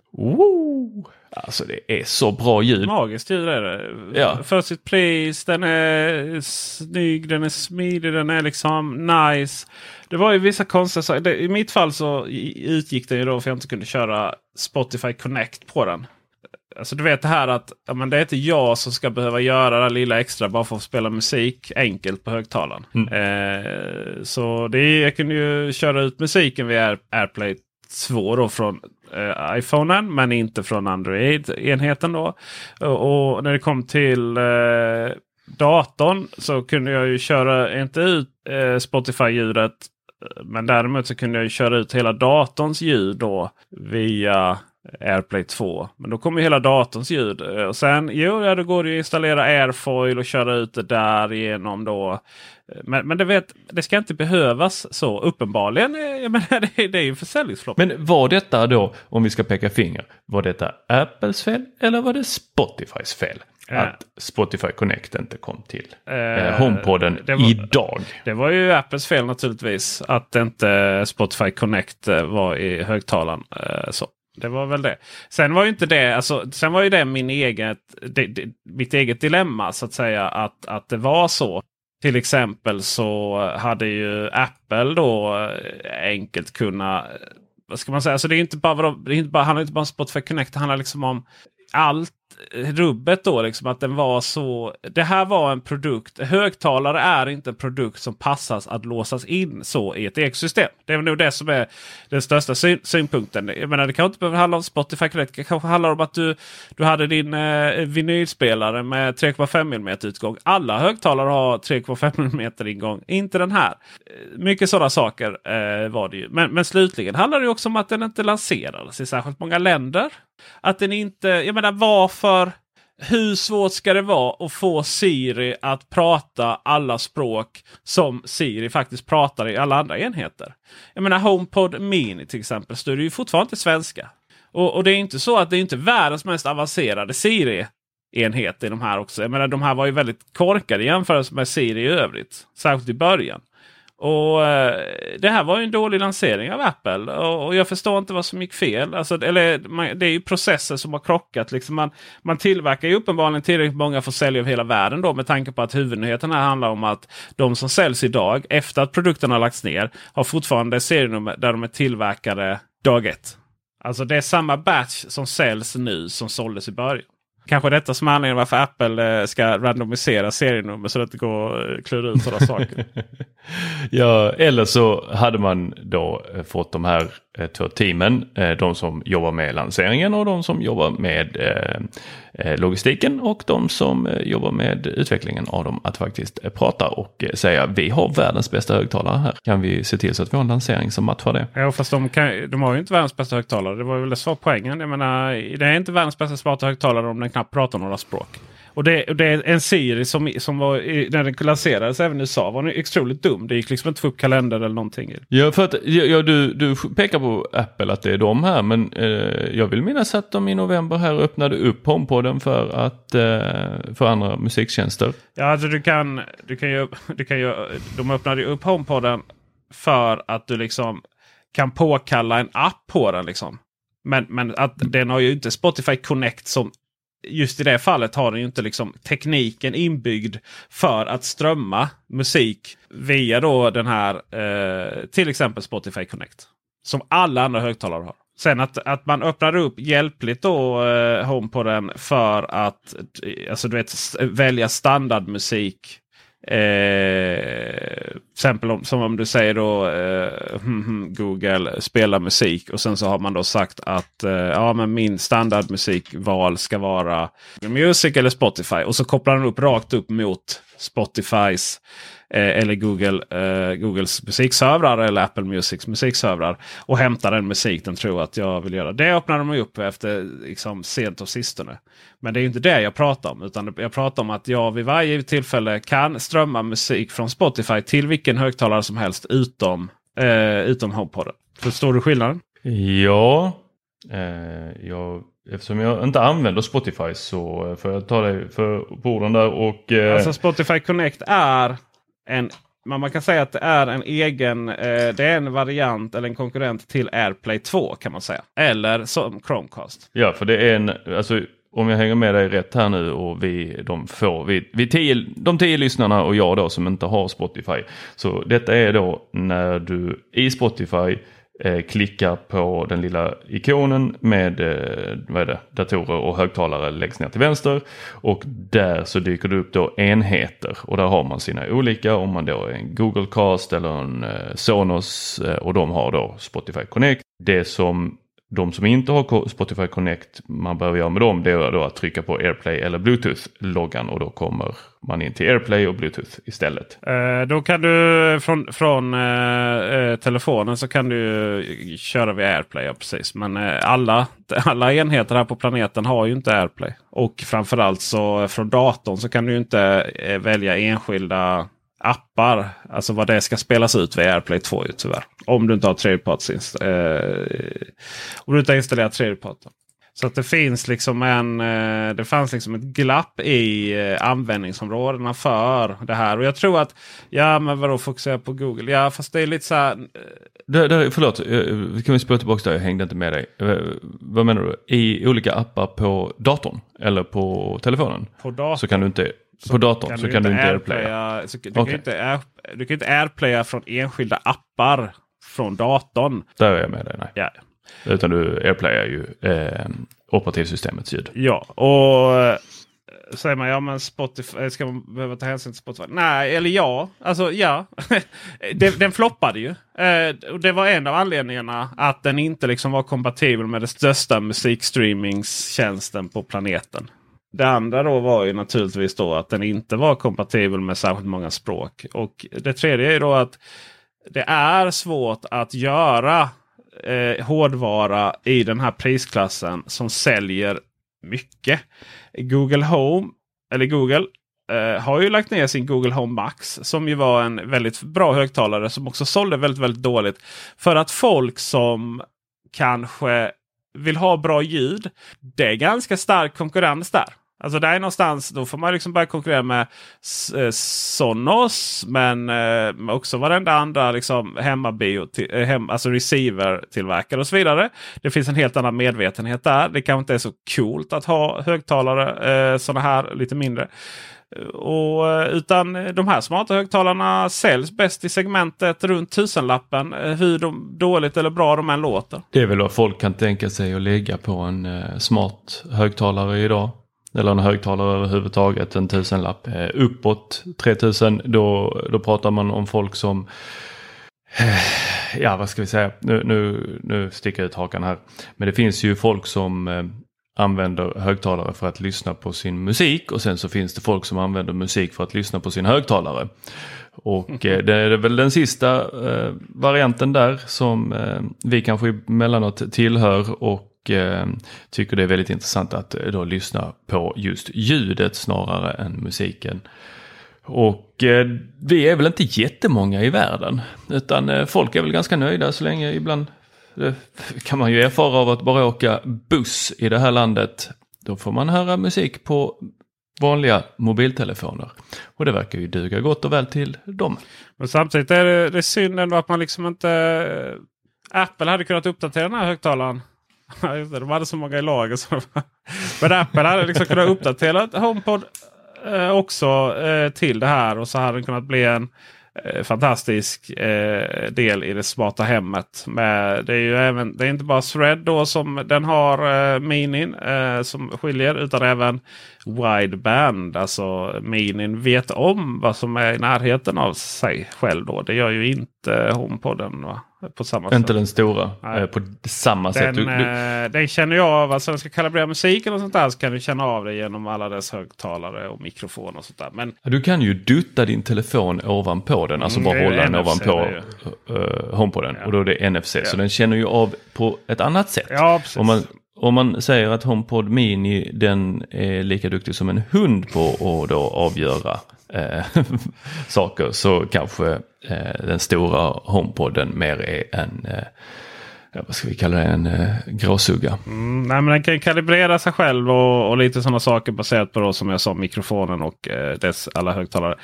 Alltså det är så bra ljud. Magiskt ljud är det. Ja. För sitt pris, den är snygg, den är smidig, den är liksom nice. Det var ju vissa konstiga saker. I mitt fall så utgick det ju då för jag inte kunde köra Spotify Connect på den. Alltså du vet det här att ja, men det är inte jag som ska behöva göra det lilla extra bara för att spela musik enkelt på högtalaren. Mm. Eh, så det jag kunde ju köra ut musiken via Air, AirPlay 2 då från eh, iPhonen men inte från Android-enheten. då. Och, och, när det kom till eh, datorn så kunde jag ju köra, inte ut eh, Spotify-ljudet men däremot så kunde jag köra ut hela datorns ljud då via AirPlay 2. Men då kommer hela datorns ljud. Eh, och sen jo, ja, då går det att installera Airfoil och köra ut det där igenom då. Eh, men, men det, vet, det ska inte behövas så uppenbarligen. Eh, jag menar, det, det är ju försäljningsflopp. Men var detta då, om vi ska peka finger, var detta Apples fel eller var det Spotifys fel? Att Spotify Connect inte kom till eh, HomePoden det var, idag. Det var ju Apples fel naturligtvis. Att inte Spotify Connect var i högtalaren. Eh, så. Det var väl det. Sen var ju inte det, alltså, sen var ju det min eget, det, det, mitt eget dilemma så att säga. Att, att det var så. Till exempel så hade ju Apple då enkelt kunnat vad ska man säga? Alltså det är inte bara, det är inte bara, handlar inte bara om Spotify Connect. Det handlar liksom om allt rubbet då. Liksom, att den var så. Det här var en produkt. Högtalare är inte en produkt som passas att låsas in så i ett ekosystem. Det är nog det som är den största syn synpunkten. Jag menar, det kanske inte behöver handla om Spotify Connect. Det kanske handlar om att du, du hade din eh, vinylspelare med 3,5 mm utgång. Alla högtalare har 3,5 mm ingång. Inte den här. Eh, mycket sådana saker eh, var det ju. Men, men slutligen handlar det också om att den inte lanserades i särskilt många länder. Att den inte, jag menar varför? Hur svårt ska det vara att få Siri att prata alla språk som Siri faktiskt pratar i alla andra enheter? Jag menar HomePod Mini till exempel står ju fortfarande inte svenska. Och, och, det är inte så att det är inte världens mest avancerade Siri enhet i de här också. Jag menar de här var ju väldigt korkade i jämförelse med Siri i övrigt. Särskilt i början. Och eh, Det här var ju en dålig lansering av Apple och, och jag förstår inte vad som gick fel. Alltså, eller, man, det är ju processer som har krockat. Liksom man, man tillverkar ju uppenbarligen tillräckligt många för att sälja över hela världen då med tanke på att huvudnyheten här handlar om att de som säljs idag efter att produkterna lagts ner har fortfarande serienummer där de är tillverkade dag ett. Alltså det är samma batch som säljs nu som såldes i början. Kanske detta som är anledningen varför Apple eh, ska randomisera serienummer så att det går att klura ut sådana saker. ja, eller så hade man då eh, fått de här Eh, två teamen. Eh, de som jobbar med lanseringen och de som jobbar med eh, logistiken och de som jobbar med utvecklingen av dem att faktiskt prata och säga vi har världens bästa högtalare här. Kan vi se till så att vi har en lansering som matchar det? Ja, fast de, kan, de har ju inte världens bästa högtalare. Det var väl det som var poängen. Jag menar, det är inte världens bästa smarta högtalare om den knappt pratar några språk. Och det, det, är en Siri som, som var, när den lanserades även i USA var den extremt dum. Det gick liksom inte att få upp kalender eller någonting. Ja, för att ja, du, du pekar på Apple att det är de här. Men eh, jag vill minnas att de i november här öppnade upp HomePoden för att eh, för andra musiktjänster. Ja, alltså du kan, du kan ju, du kan ju, de öppnade upp HomePoden för att du liksom kan påkalla en app på den. Liksom. Men, men att den har ju inte Spotify Connect som just i det fallet har den ju inte liksom tekniken inbyggd för att strömma musik via då den här eh, till exempel Spotify Connect. Som alla andra högtalare har. Sen att, att man öppnar upp hjälpligt då eh, Home på den för att eh, alltså, du vet, välja standardmusik. Eh, exempel om, som om du säger då eh, hmm, hmm, Google spela musik och sen så har man då sagt att eh, ja, men min standardmusikval ska vara Music eller Spotify. Och så kopplar den upp rakt upp mot Spotifys eller Google, eh, Googles musikservrar eller Apple Musics musikservrar. Och hämtar den musik den tror att jag vill göra. Det öppnar de upp efter liksom, sent och sistone. Men det är inte det jag pratar om. Utan jag pratar om att jag vid varje tillfälle kan strömma musik från Spotify till vilken högtalare som helst utom, eh, utom HomePoden. Förstår du skillnaden? Ja, eh, jag, eftersom jag inte använder Spotify så får jag ta dig för på orden där. Och, eh... Alltså Spotify Connect är en man kan säga att det är en egen eh, det är en variant eller en konkurrent till AirPlay 2 kan man säga. Eller som Chromecast. Ja, för det är en, alltså om jag hänger med dig rätt här nu och vi, de, får, vi, vi tio, de tio lyssnarna och jag då som inte har Spotify. Så detta är då när du i Spotify eh, klickar på den lilla ikonen med eh, vad är det, datorer och högtalare längst ner till vänster. Och där så dyker det upp då enheter och där har man sina olika om man då är en Google Cast eller en eh, Sonos eh, och de har då Spotify Connect. Det som de som inte har Spotify Connect, man behöver göra med dem, det är då att trycka på AirPlay eller Bluetooth-loggan och då kommer man in till AirPlay och Bluetooth istället. Eh, då kan du från, från eh, eh telefonen så kan du köra via AirPlay. Ja, precis. Men eh, alla, alla enheter här på planeten har ju inte AirPlay. Och framförallt så eh, från datorn så kan du inte eh, välja enskilda appar. Alltså vad det ska spelas ut via AirPlay 2 ju, tyvärr. Om du inte har tredjeparts eh, Om du inte har installerat tredjepart. Så att det finns liksom en eh, Det fanns liksom ett glapp i eh, användningsområdena för det här. Och jag tror att Ja men vadå fokusera på Google? Ja fast det är lite så här. Där, där, förlåt, kan vi spela tillbaka där? Jag hängde inte med dig. Vad menar du? I olika appar på datorn? Eller på telefonen? På datorn. Så kan du inte på datorn kan så kan du inte airplaya. Du, okay. kan inte air, du kan inte airplaya från enskilda appar från datorn. Där är jag med dig. Nej. Ja. Utan du airplayar ju eh, operativsystemets ljud. Ja, och eh, säger man ja men Spotify, eh, ska man behöva ta hänsyn till Spotify? Nej, eller ja. Alltså ja. den, den floppade ju. Eh, och det var en av anledningarna att den inte liksom var kompatibel med den största musikstreamingstjänsten på planeten. Det andra då var ju naturligtvis då att den inte var kompatibel med särskilt många språk. Och det tredje är då att det är svårt att göra eh, hårdvara i den här prisklassen som säljer mycket. Google Home, eller Google, eh, har ju lagt ner sin Google Home Max som ju var en väldigt bra högtalare som också sålde väldigt, väldigt dåligt. För att folk som kanske vill ha bra ljud. Det är ganska stark konkurrens där. Alltså där är någonstans, då får man liksom börja konkurrera med eh, Sonos. Men eh, också varenda andra liksom, hemmabio, eh, hem, alltså receiver-tillverkare och så vidare. Det finns en helt annan medvetenhet där. Det kanske inte är så coolt att ha högtalare eh, sådana här lite mindre. Och, eh, utan de här smarta högtalarna säljs bäst i segmentet runt tusenlappen. Eh, hur de, dåligt eller bra de än låter. Det är väl vad folk kan tänka sig att lägga på en eh, smart högtalare idag eller en högtalare överhuvudtaget, en tusenlapp. Eh, uppåt 3000, då, då pratar man om folk som eh, Ja, vad ska vi säga? Nu, nu, nu sticker jag ut hakan här. Men det finns ju folk som eh, använder högtalare för att lyssna på sin musik och sen så finns det folk som använder musik för att lyssna på sin högtalare. Och mm. det är väl den sista varianten där som vi kanske emellanåt tillhör och och eh, tycker det är väldigt intressant att eh, då lyssna på just ljudet snarare än musiken. Och eh, vi är väl inte jättemånga i världen utan eh, folk är väl ganska nöjda så länge ibland det kan man ju erfara av att bara åka buss i det här landet. Då får man höra musik på vanliga mobiltelefoner. Och det verkar ju duga gott och väl till dem. Men samtidigt är det, det är synd ändå att man liksom inte... Eh, Apple hade kunnat uppdatera den här högtalaren de hade så många i lager. Så Men Apple hade liksom kunnat uppdatera HomePod eh, också eh, till det här. Och så hade den kunnat bli en eh, fantastisk eh, del i det smarta hemmet. Men det är ju även, det är inte bara Thread då som den har eh, minin eh, som skiljer utan även wideband. Alltså minin vet om vad som är i närheten av sig själv. Då. Det gör ju inte HomePoden. Va? På samma Inte sätt. den stora. Nej. eh, På samma Den, sätt. Du, du, eh, den känner jag av. Alltså den ska kalibrera musiken och sånt där. Så kan du känna av det genom alla dess högtalare och mikrofon och sånt där. Men du kan ju dutta din telefon ovanpå den. Alltså Mm, bara hålla den NFC ovanpå uh, HomePoden. Ja. Och då är det NFC. Så Ja. den känner ju av på ett annat sätt. ja, precis. Om man, om man säger att HomePod Mini den är lika duktig som en hund på att då avgöra eh, saker så kanske eh, den stora homepodden mer är en, eh, vad ska vi kalla det, en eh, gråsugga. Mm, nej, men den kan kalibrera sig själv och, och lite sådana saker baserat på då, som jag sa mikrofonen och eh, dess alla högtalare.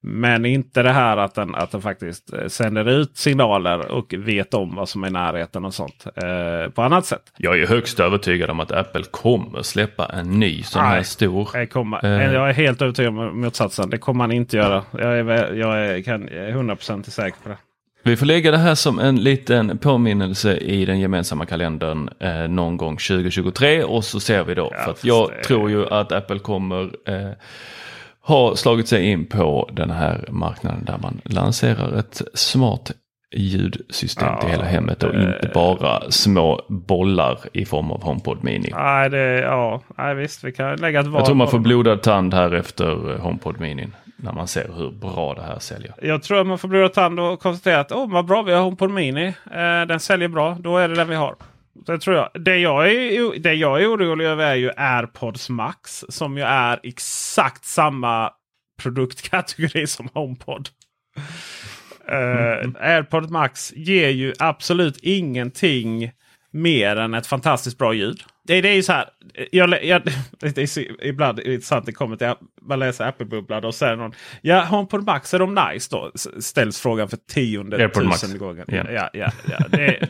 Men inte det här att den, att den faktiskt eh, sänder ut signaler och vet om vad som är i närheten och sånt eh, på annat sätt. Jag är högst övertygad om att Apple kommer släppa en ny sån här Nej. stor. Jag, kommer, Eh. jag är helt övertygad om motsatsen. Det kommer man inte göra. Jag är, jag är, kan, jag är 100% säker på det. Vi får lägga det här som en liten påminnelse i den gemensamma kalendern eh, någon gång 2023 och så ser vi då. Ja, för att jag det- tror ju att Apple kommer eh, ha slagit sig in på den här marknaden där man lanserar ett smart ljudsystem Ja, till hela hemmet och eh. inte bara små bollar i form av HomePod Mini. Nej, det, ja, nej, visst. Vi kan lägga ett val Jag tror man får det. blodad tand här efter eh, HomePod Mini när man ser hur bra det här säljer. Jag tror att man får blodad tand och konstatera att oh, vad bra vi har HomePod Mini. Eh, den säljer bra. Då är det den vi har. Det tror jag. Det jag, är, det jag är orolig över är ju AirPods Max. Som ju är exakt samma produktkategori som HomePod. Eh, uh, AirPod Max ger ju absolut ingenting mer än ett fantastiskt bra ljud. Det, det är ju så här. Jag, jag, det är så, ibland är det intressant. Det kommer till, man läser Apple-bubblan och säger någon. Ja, HomePod Max är de nice då? Ställs frågan för tionde AirPod Max. tusen gången. Ja. Ja, ja, ja. Det,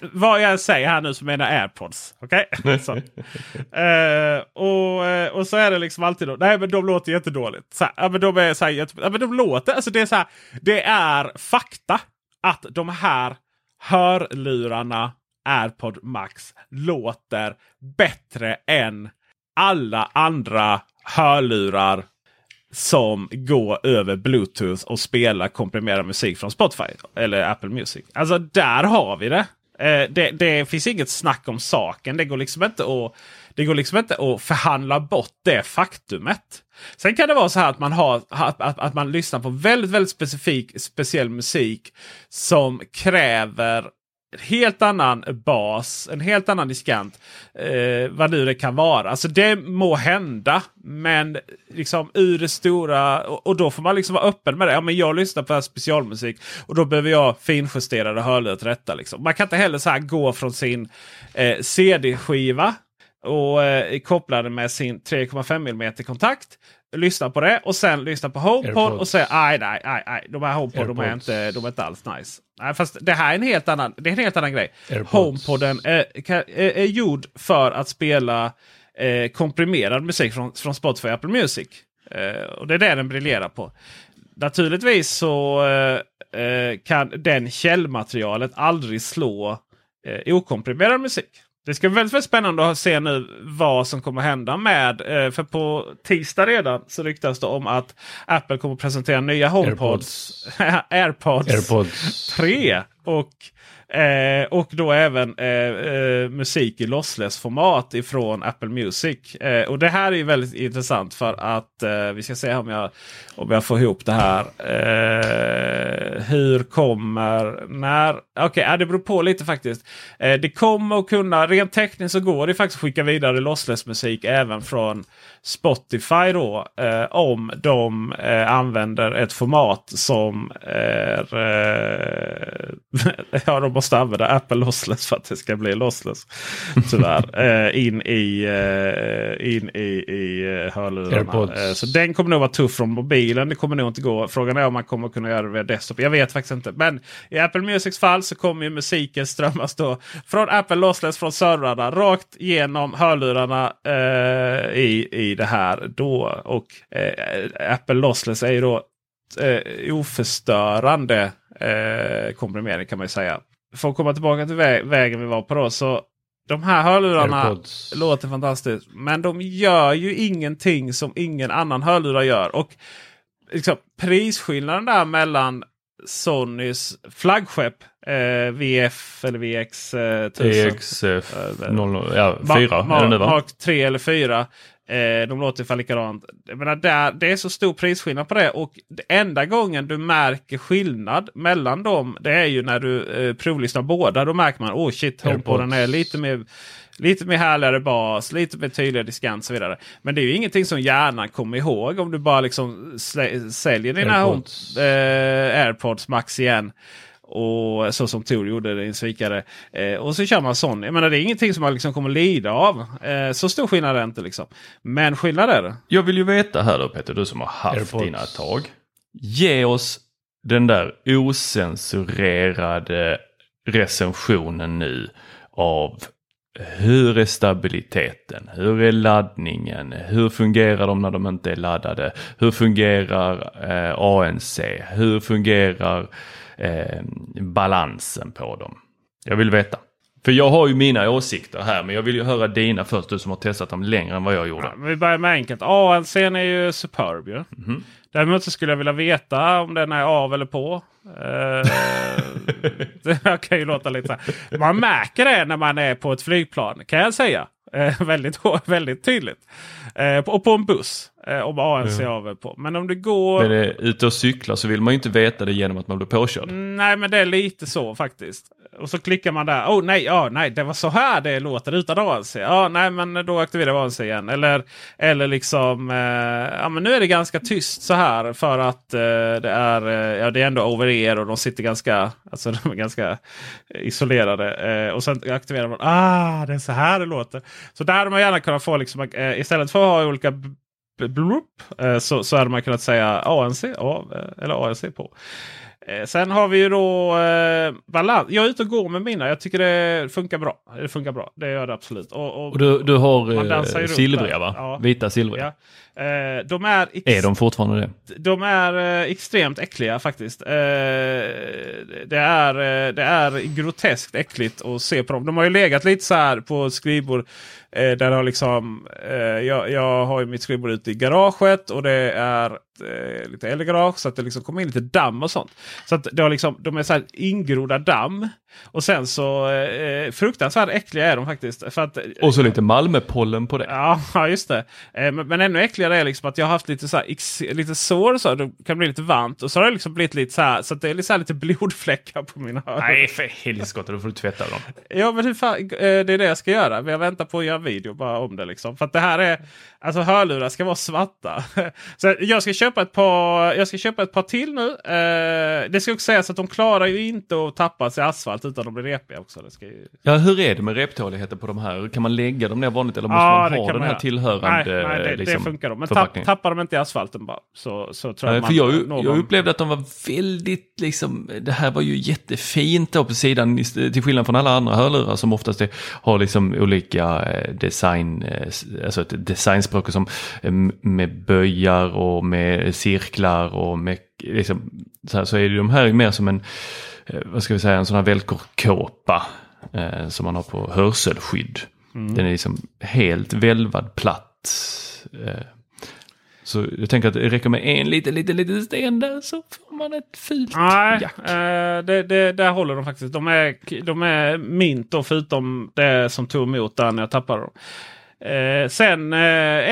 vad jag säger här nu så menar AirPods. Okej? Så. Eh, och, eh, och så är det liksom alltid då. Nej men de låter jättedåligt. Så här, ja, men de är så här, jätte, ja, men de låter. Alltså det är så här. Det är fakta att de här hörlurarna AirPod Max låter bättre än alla andra hörlurar som går över Bluetooth och spelar komprimerad musik från Spotify eller Apple Music. Alltså där har vi det. Eh, det, det finns inget snack om saken. Det går liksom inte att, det går liksom inte att förhandla bort det faktumet. Sen kan det vara så här att man, har, att, att, att man lyssnar på väldigt, väldigt specifik, speciell musik som kräver en helt annan bas, en helt annan diskant. Eh, vad nu det kan vara. Alltså det må hända. Men liksom ur det stora. Och, och då får man liksom vara öppen med det. Ja, men jag lyssnar på specialmusik. Och då behöver jag finjusterade hörlurar till detta. Liksom. Man kan inte heller så här gå från sin eh, CD-skiva. Och eh, koppla den med sin 3,5 mm kontakt. Lyssna på det och sen lyssna på HomePod AirPods. och säga nej, nej, nej, nej. De här HomePod de är, inte, de är inte alls nice. Nej, fast det här är en helt annan, det är en helt annan grej. AirPods. HomePoden är, kan- är, är gjord för att spela eh, komprimerad musik från, från Spotify och Apple Music. Eh, och det är det den briljerar på. Naturligtvis så eh, eh, kan den källmaterialet aldrig slå eh, okomprimerad musik. Det ska bli väldigt, väldigt spännande att se nu vad som kommer hända med. Eh, för på tisdag redan så ryktas det om att Apple kommer presentera nya HomePods. AirPods, AirPods. 3. Och, eh, och då även eh, eh, musik i lossless-format ifrån Apple Music. Eh, och det här är ju väldigt intressant för att eh, vi ska se om jag, om jag får ihop det här. Eh, hur kommer, när? Okej, ja, det beror på lite faktiskt. Eh, det kommer att kunna, rent tekniskt så går det faktiskt att skicka vidare lossless-musik även från Spotify då. Eh, om de eh, använder ett format som är... Eh, Ja, de måste använda Apple Lossless för att det ska bli lossless. Tyvärr. eh, in i, eh, in i, i eh, hörlurarna. Eh, så den kommer nog vara tuff från mobilen. Det kommer nog inte gå. Frågan är om man kommer kunna göra det via desktop. Jag vet faktiskt inte. Men i Apple Musics fall så kommer ju musiken strömmas då från Apple Lossless från servrarna rakt genom hörlurarna eh, i, i det här. då. Och eh, Apple Lossless är ju då oförstörande eh, komprimering kan man ju säga. För att komma tillbaka till vä vägen vi var på då. Så de här hörlurarna AirPods. låter fantastiskt. Men de gör ju ingenting som ingen annan hörlurar gör. Och liksom, prisskillnaden där mellan Sonys flaggskepp eh, VF eller VX eh, 1000. EXF Eh, 00, ja, Ma- 4 Ma- är det nu va? Mark 3 eller 4. Eh, de låter ungefär likadant. Jag menar, där, det är så stor prisskillnad på det. Och enda gången du märker skillnad mellan dem. Det är ju när du eh, provlyssnar båda. Då märker man oh shit, HomePoden är lite mer, lite mer härligare bas, lite mer tydligare diskant och så vidare. Men det är ju ingenting som hjärnan kommer ihåg om du bara liksom säljer dina AirPods. Home, eh, AirPods Max igen. Och så som Tor gjorde det en svikare. Eh, och så kör man sån. Jag menar det är ingenting som man liksom kommer lida av. Eh, så stor skillnad är det inte liksom. Men skillnad är det. Jag vill ju veta här då Peter, du som har haft AirPods. dina ett tag. Ge oss den där osensurerade recensionen nu av hur är stabiliteten? Hur är laddningen? Hur fungerar de när de inte är laddade? Hur fungerar eh, ANC? Hur fungerar eh, balansen på dem? Jag vill veta. För jag har ju mina åsikter här men jag vill ju höra dina först, du som har testat dem längre än vad jag gjorde. Ja, vi börjar med enkelt. ANC är ju superb ju. Däremot så skulle jag vilja veta om den är av eller på. Eh, det kan ju låta lite så här. Man märker det när man är på ett flygplan kan jag säga. Eh, väldigt, väldigt tydligt. Och på en buss. Eh, om ANC är av på. Men om det går... Men är ute och cyklar så vill man ju inte veta det genom att man blir påkörd. Nej, men det är lite så faktiskt. Och så klickar man där. Oh nej, ja, nej, det var så här det låter utan ANC. Ja, nej, men då aktiverar vi ANC igen. Eller, eller liksom, eh, ja, men nu är det ganska tyst så här för att eh, det är, eh, ja, det är ändå over ear och de sitter ganska, alltså de är ganska isolerade. Eh, och sen aktiverar man, ah, det är så här det låter. Så där hade man gärna kunnat få liksom, eh, istället för att ha olika blup, eh, så, så hade man kunnat säga ANC av eh, eller ANC på. Eh, Sen har vi ju då eh, balans. Jag är ute och går med mina. Jag tycker det funkar bra. Det funkar bra. Det gör det absolut. Och, Och du, du har silvriga va? Ja. Vita silvriga. ja. Eh, de är, Är de fortfarande det? de är eh, extremt äckliga faktiskt. Eh, det, är, eh, det är groteskt äckligt att se på dem. De har ju legat lite så här på skrivbord. Eh, där har liksom, eh, jag, jag har ju mitt skrivbord ute i garaget och det är lite äldre garage så att det liksom kommer in lite damm och sånt. Så att det har liksom, de är så här ingrodda damm. Och sen så eh, fruktansvärt äckliga är de faktiskt. För att, Och så lite Malmöpollen på det. Ja, just det. Men, men ännu äckligare är liksom att jag har haft lite, så här, lite sår. Så här, det kan bli lite varmt. Och så har det liksom blivit lite så här. Så att det är lite, så lite blodfläckar på mina öron. Nej för helskotta, då får du tvätta dem. Ja men hur fan, eh, det är det jag ska göra. Men jag väntar på att göra en video bara om det. Liksom. För att det här är, alltså hörlurar ska vara svarta. Så jag ska köpa ett par, jag ska köpa ett par till nu. Eh, det ska också sägas att de klarar ju inte att tappas i asfalt utan de blir repiga också. Det ska ju... Ja, hur är det med reptåligheten på de här? Kan man lägga dem ner vanligt eller måste Ja, man ha den här göra. tillhörande Nej, nej det, liksom, det funkar då. Men tapp, tappar de inte i asfalten bara så, så tror jag Nej, för jag, når jag dem. upplevde att de var väldigt, liksom, det här var ju jättefint då på sidan, till skillnad från alla andra hörlurar som oftast är, har liksom olika eh, design, eh, alltså ett designspråk som eh, med böjar och med cirklar och med, liksom, så, här, så är det de här mer som en, vad ska vi säga, en sån här välcrokåpa eh, som man har på hörselskydd. Mm. Den är liksom helt välvad platt. Eh, så jag tänker att det räcker med en liten, liten, liten sten där så får man ett fult Nej, jack. eh, det, det, där håller de faktiskt. De är, de är mint då, förutom det som tog emot där när jag tappade dem. Eh, sen eh,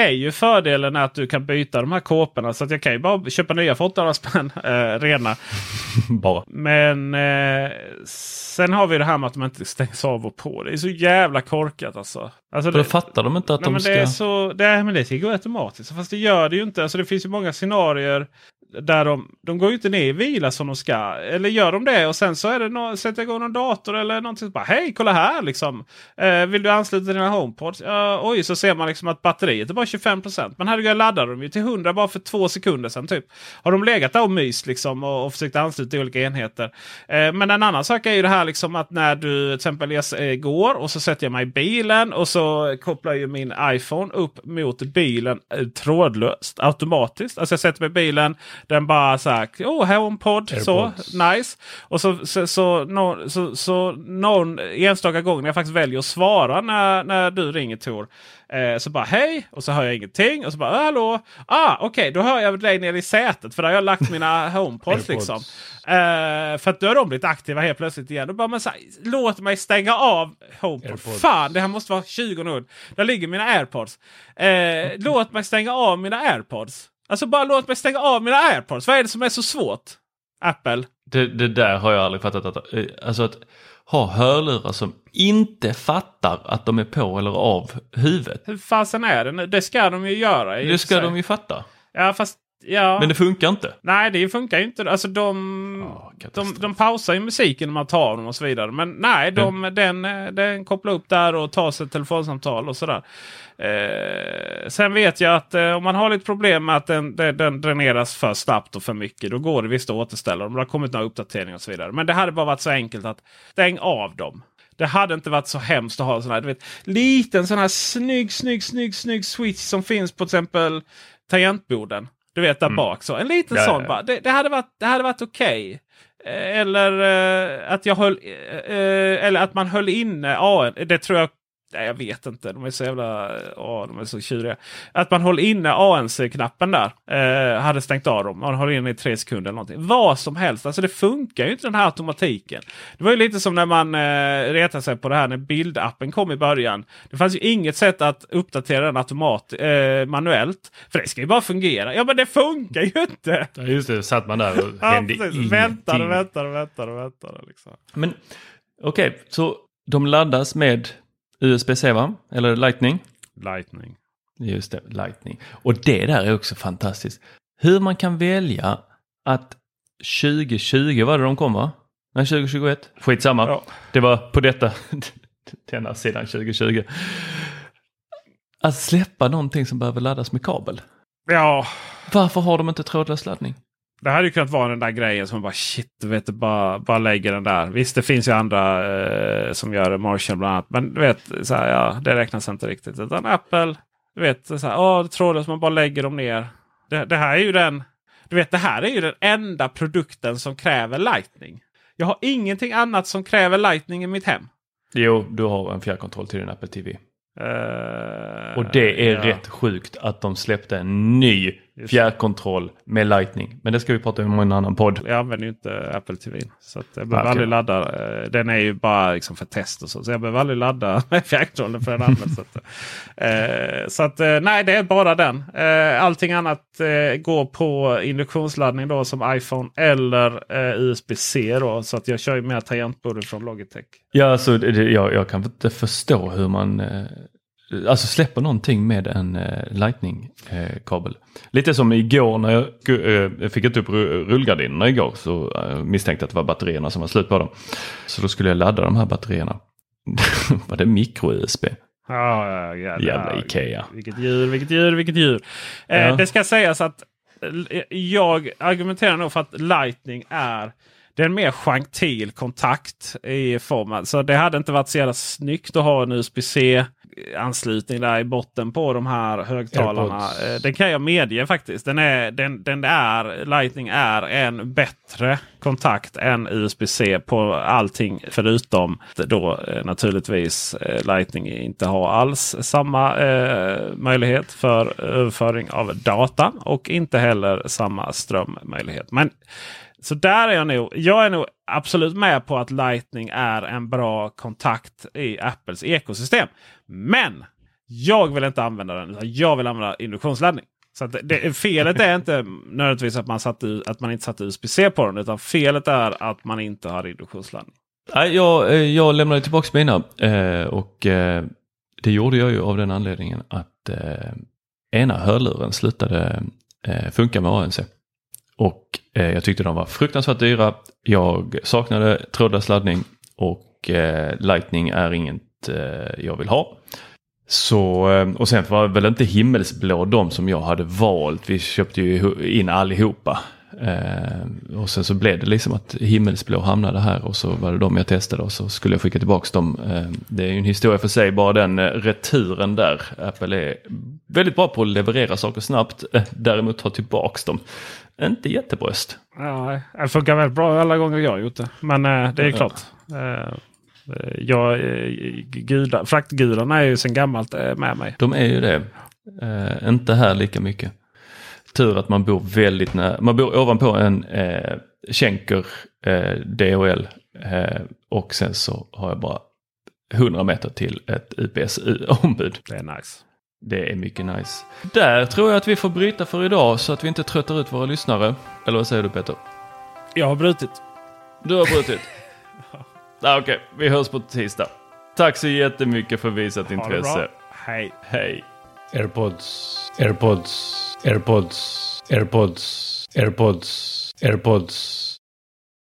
är ju fördelen att du kan byta de här kåporna. Så att jag kan ju bara köpa nya för 800 spänn. Eh, rena. Bara. Men eh, sen har vi det här med att de inte stängs av och på. Det är så jävla korkat alltså. alltså det- fattar de inte att Nej, de men ska... det, är så, det, men det ska gå automatiskt. Fast det gör det ju inte. Alltså, det finns ju många scenarier där de, de går ju inte ner i vila som de ska. Eller gör de det och sen så är det no, sätter igång någon dator eller någonting. Bara, Hej, kolla här liksom. Eh, vill du ansluta dina HomePods? Ja, oj, så ser man liksom att batteriet är bara 25% Men herregud, jag laddade dem ju till 100 bara för två sekunder sedan. Typ. Har de legat där och myst liksom och, och försökt ansluta olika enheter. Eh, men en annan sak är ju det här liksom att när du till exempel jag eh, går och så sätter jag mig i bilen och så kopplar ju min iPhone upp mot bilen eh, trådlöst automatiskt. Alltså jag sätter mig i bilen, den bara så här, oh HomePod, så nice. Och så, så, så, nå- så, så någon enstaka gång när jag faktiskt väljer att svara när, när du ringer Tor. Eh, så bara hej och så hör jag ingenting. Och så bara "Ah, hallå. Ah, Okej, då hör jag dig nere i sätet för där har jag lagt mina HomePods. liksom. Eh, för att då har de blivit aktiva helt plötsligt igen. Då bara, man, så här, låt mig stänga av HomePod. AirPods. Fan, det här måste vara 20 nudd. Där ligger mina AirPods. Eh, låt mig stänga av mina AirPods. Alltså bara låt mig stänga av mina AirPods. Vad är det som är så svårt? Apple. Det, det där har jag aldrig fattat. Att, eh, alltså att ha hörlurar som inte fattar att de är på eller av huvudet. Hur fasen är det nu? Det ska de ju göra. Det ska sig. de ju fatta. Ja, fast... Ja. Men det funkar inte. Nej, det funkar ju inte. Alltså de, de, de pausar ju musiken när man tar dem och så vidare. Men nej, de, den, eh, den kopplar upp där och tar sig ett telefonsamtal och sådär. Eh, sen vet jag att eh, om man har lite problem med att den, den, den dräneras för snabbt och för mycket. Då går det visst att återställa dem. Det har kommit några uppdateringar och så vidare. Men det hade bara varit så enkelt att stäng av dem. Det hade inte varit så hemskt att ha en sån här du vet, liten sån här snygg, snygg, snygg, snygg switch som finns på till exempel tangentborden. Du vet där bak. Så en liten Ja, sån ja. bara. Det, det hade varit, det hade varit okej. Eh, Eller eh, att jag höll, eh, eh, eller att man höll inne AN. Det tror jag Nej, jag vet inte. De är så jävla ja, de är så tjuriga. Att man håller inne ANC-knappen där. Eh, hade stängt av dem. Man håller inne i tre sekunder eller någonting. Vad som helst. Alltså det funkar ju inte den här automatiken. Det var ju lite som när man eh, retade sig på det här när bildappen kom i början. Det fanns ju inget sätt att uppdatera den automat eh, manuellt. För det ska ju bara fungera. Ja men det funkar ju inte! Ja, just det, satt man där och Ja, hände precis. ingenting. Väntade, väntade, väntade, väntade. Liksom. Men okej, så de laddas med USB-C va? Eller Lightning? Lightning. Just det, Lightning. Och det där är också fantastiskt. Hur man kan välja att 2020 var det de kom va? Nej, 2021. Skitsamma. Ja. Det var på detta, denna sidan 2020. Att släppa någonting som behöver laddas med kabel. Ja, Varför har de inte trådlös laddning? Det hade ju kunnat vara den där grejen som bara shit, du vet, bara, bara lägger den där. Visst, det finns ju andra eh, som gör Marshall bland annat. Men du vet, så här, ja, det räknas inte riktigt. Utan Apple, du vet, så här, åh, trådlöst, man bara lägger dem ner. Det, det här är ju den, du vet, det här är ju den enda produkten som kräver Lightning. Jag har ingenting annat som kräver Lightning i mitt hem. Jo, du har en fjärrkontroll till din Apple TV. Eh, Och det är ja. rätt sjukt att de släppte en ny fjärrkontroll med Lightning. Men det ska vi prata om i en annan podd. Jag använder ju inte Apple TV. Så att jag behöver Ah, aldrig ladda. eh, Den är ju bara liksom för test och så. Så jag behöver aldrig ladda fjärrkontrollen för den används inte. Eh, så att eh, nej, det är bara den. Eh, allting annat eh, går på induktionsladdning då som iPhone eller eh, USB-C. då. Så att jag kör ju mer tangentbord från Logitech. Ja, alltså, det, jag, jag kan inte förstå hur man alltså släpper någonting med en eh, Lightning-kabel. Lite som igår när jag, gu- eh, jag fick inte upp ru- rullgardinerna igår så eh, misstänkte att det var batterierna som var slut på dem. Så då skulle jag ladda de här batterierna. var det micro-USB? Ja, ja, ja, Jävla. Ikea. Vilket djur, vilket djur, vilket djur. Eh, Ja. Det ska sägas att eh, jag argumenterar nog för att Lightning är det är en mer gentil kontakt i formen. Så det hade inte varit så jävla snyggt att ha en USB-C anslutning där i botten på de här högtalarna. AirPods. Eh, Det kan jag medge faktiskt. Den är, den, den är, Lightning är en bättre kontakt än USB-C på allting förutom då eh, naturligtvis eh, Lightning inte har alls samma eh, möjlighet för överföring av data och inte heller samma strömmöjlighet. Men så där är jag nog. Jag är nog absolut med på att Lightning är en bra kontakt i Apples ekosystem. Men jag vill inte använda den. utan Jag vill använda induktionsladdning. Så att det, det, felet är inte nödvändigtvis att man, satt, att man inte satte USB-C på den. Utan felet är att man inte har induktionsladdning. Jag, eh, jag lämnade tillbaka mina eh, och eh, det gjorde jag ju av den anledningen att ena hörluren slutade funka med ANC. Och eh, jag tyckte de var fruktansvärt dyra. Jag saknade trådlös laddning och eh, Lightning är inget eh, jag vill ha. Så, eh, och sen var väl inte himmelsblå de som jag hade valt. Vi köpte ju in allihopa. Eh, och sen så blev det liksom att himmelsblå hamnade här och så var det de jag testade och så skulle jag skicka tillbaka dem. Eh, det är ju en historia för sig, bara den eh, returen där. Apple är väldigt bra på att leverera saker snabbt, eh, däremot ta tillbaka dem inte jättebröst. Ja, det funkar väldigt bra alla gånger jag har gjort det. Men eh, det är klart. Eh, jag, eh, gudar, fraktgudarna är ju sedan gammalt eh, med mig. De är ju det. Eh, inte här lika mycket. Tur att man bor väldigt nära. Man bor ovanpå en eh, Schenker eh, DHL. Eh, och sen så har jag bara 100 meter till ett UPS-ombud. Det är nice. Det är mycket nice. Där tror jag att vi får bryta för idag så att vi inte tröttar ut våra lyssnare. Eller vad säger du Peter? Jag har brutit. Du har brutit? ah, Okej, okay. vi hörs på tisdag. Tack så jättemycket för visat intresse. Hej. Hej. Airpods, airpods, airpods, airpods, airpods, airpods.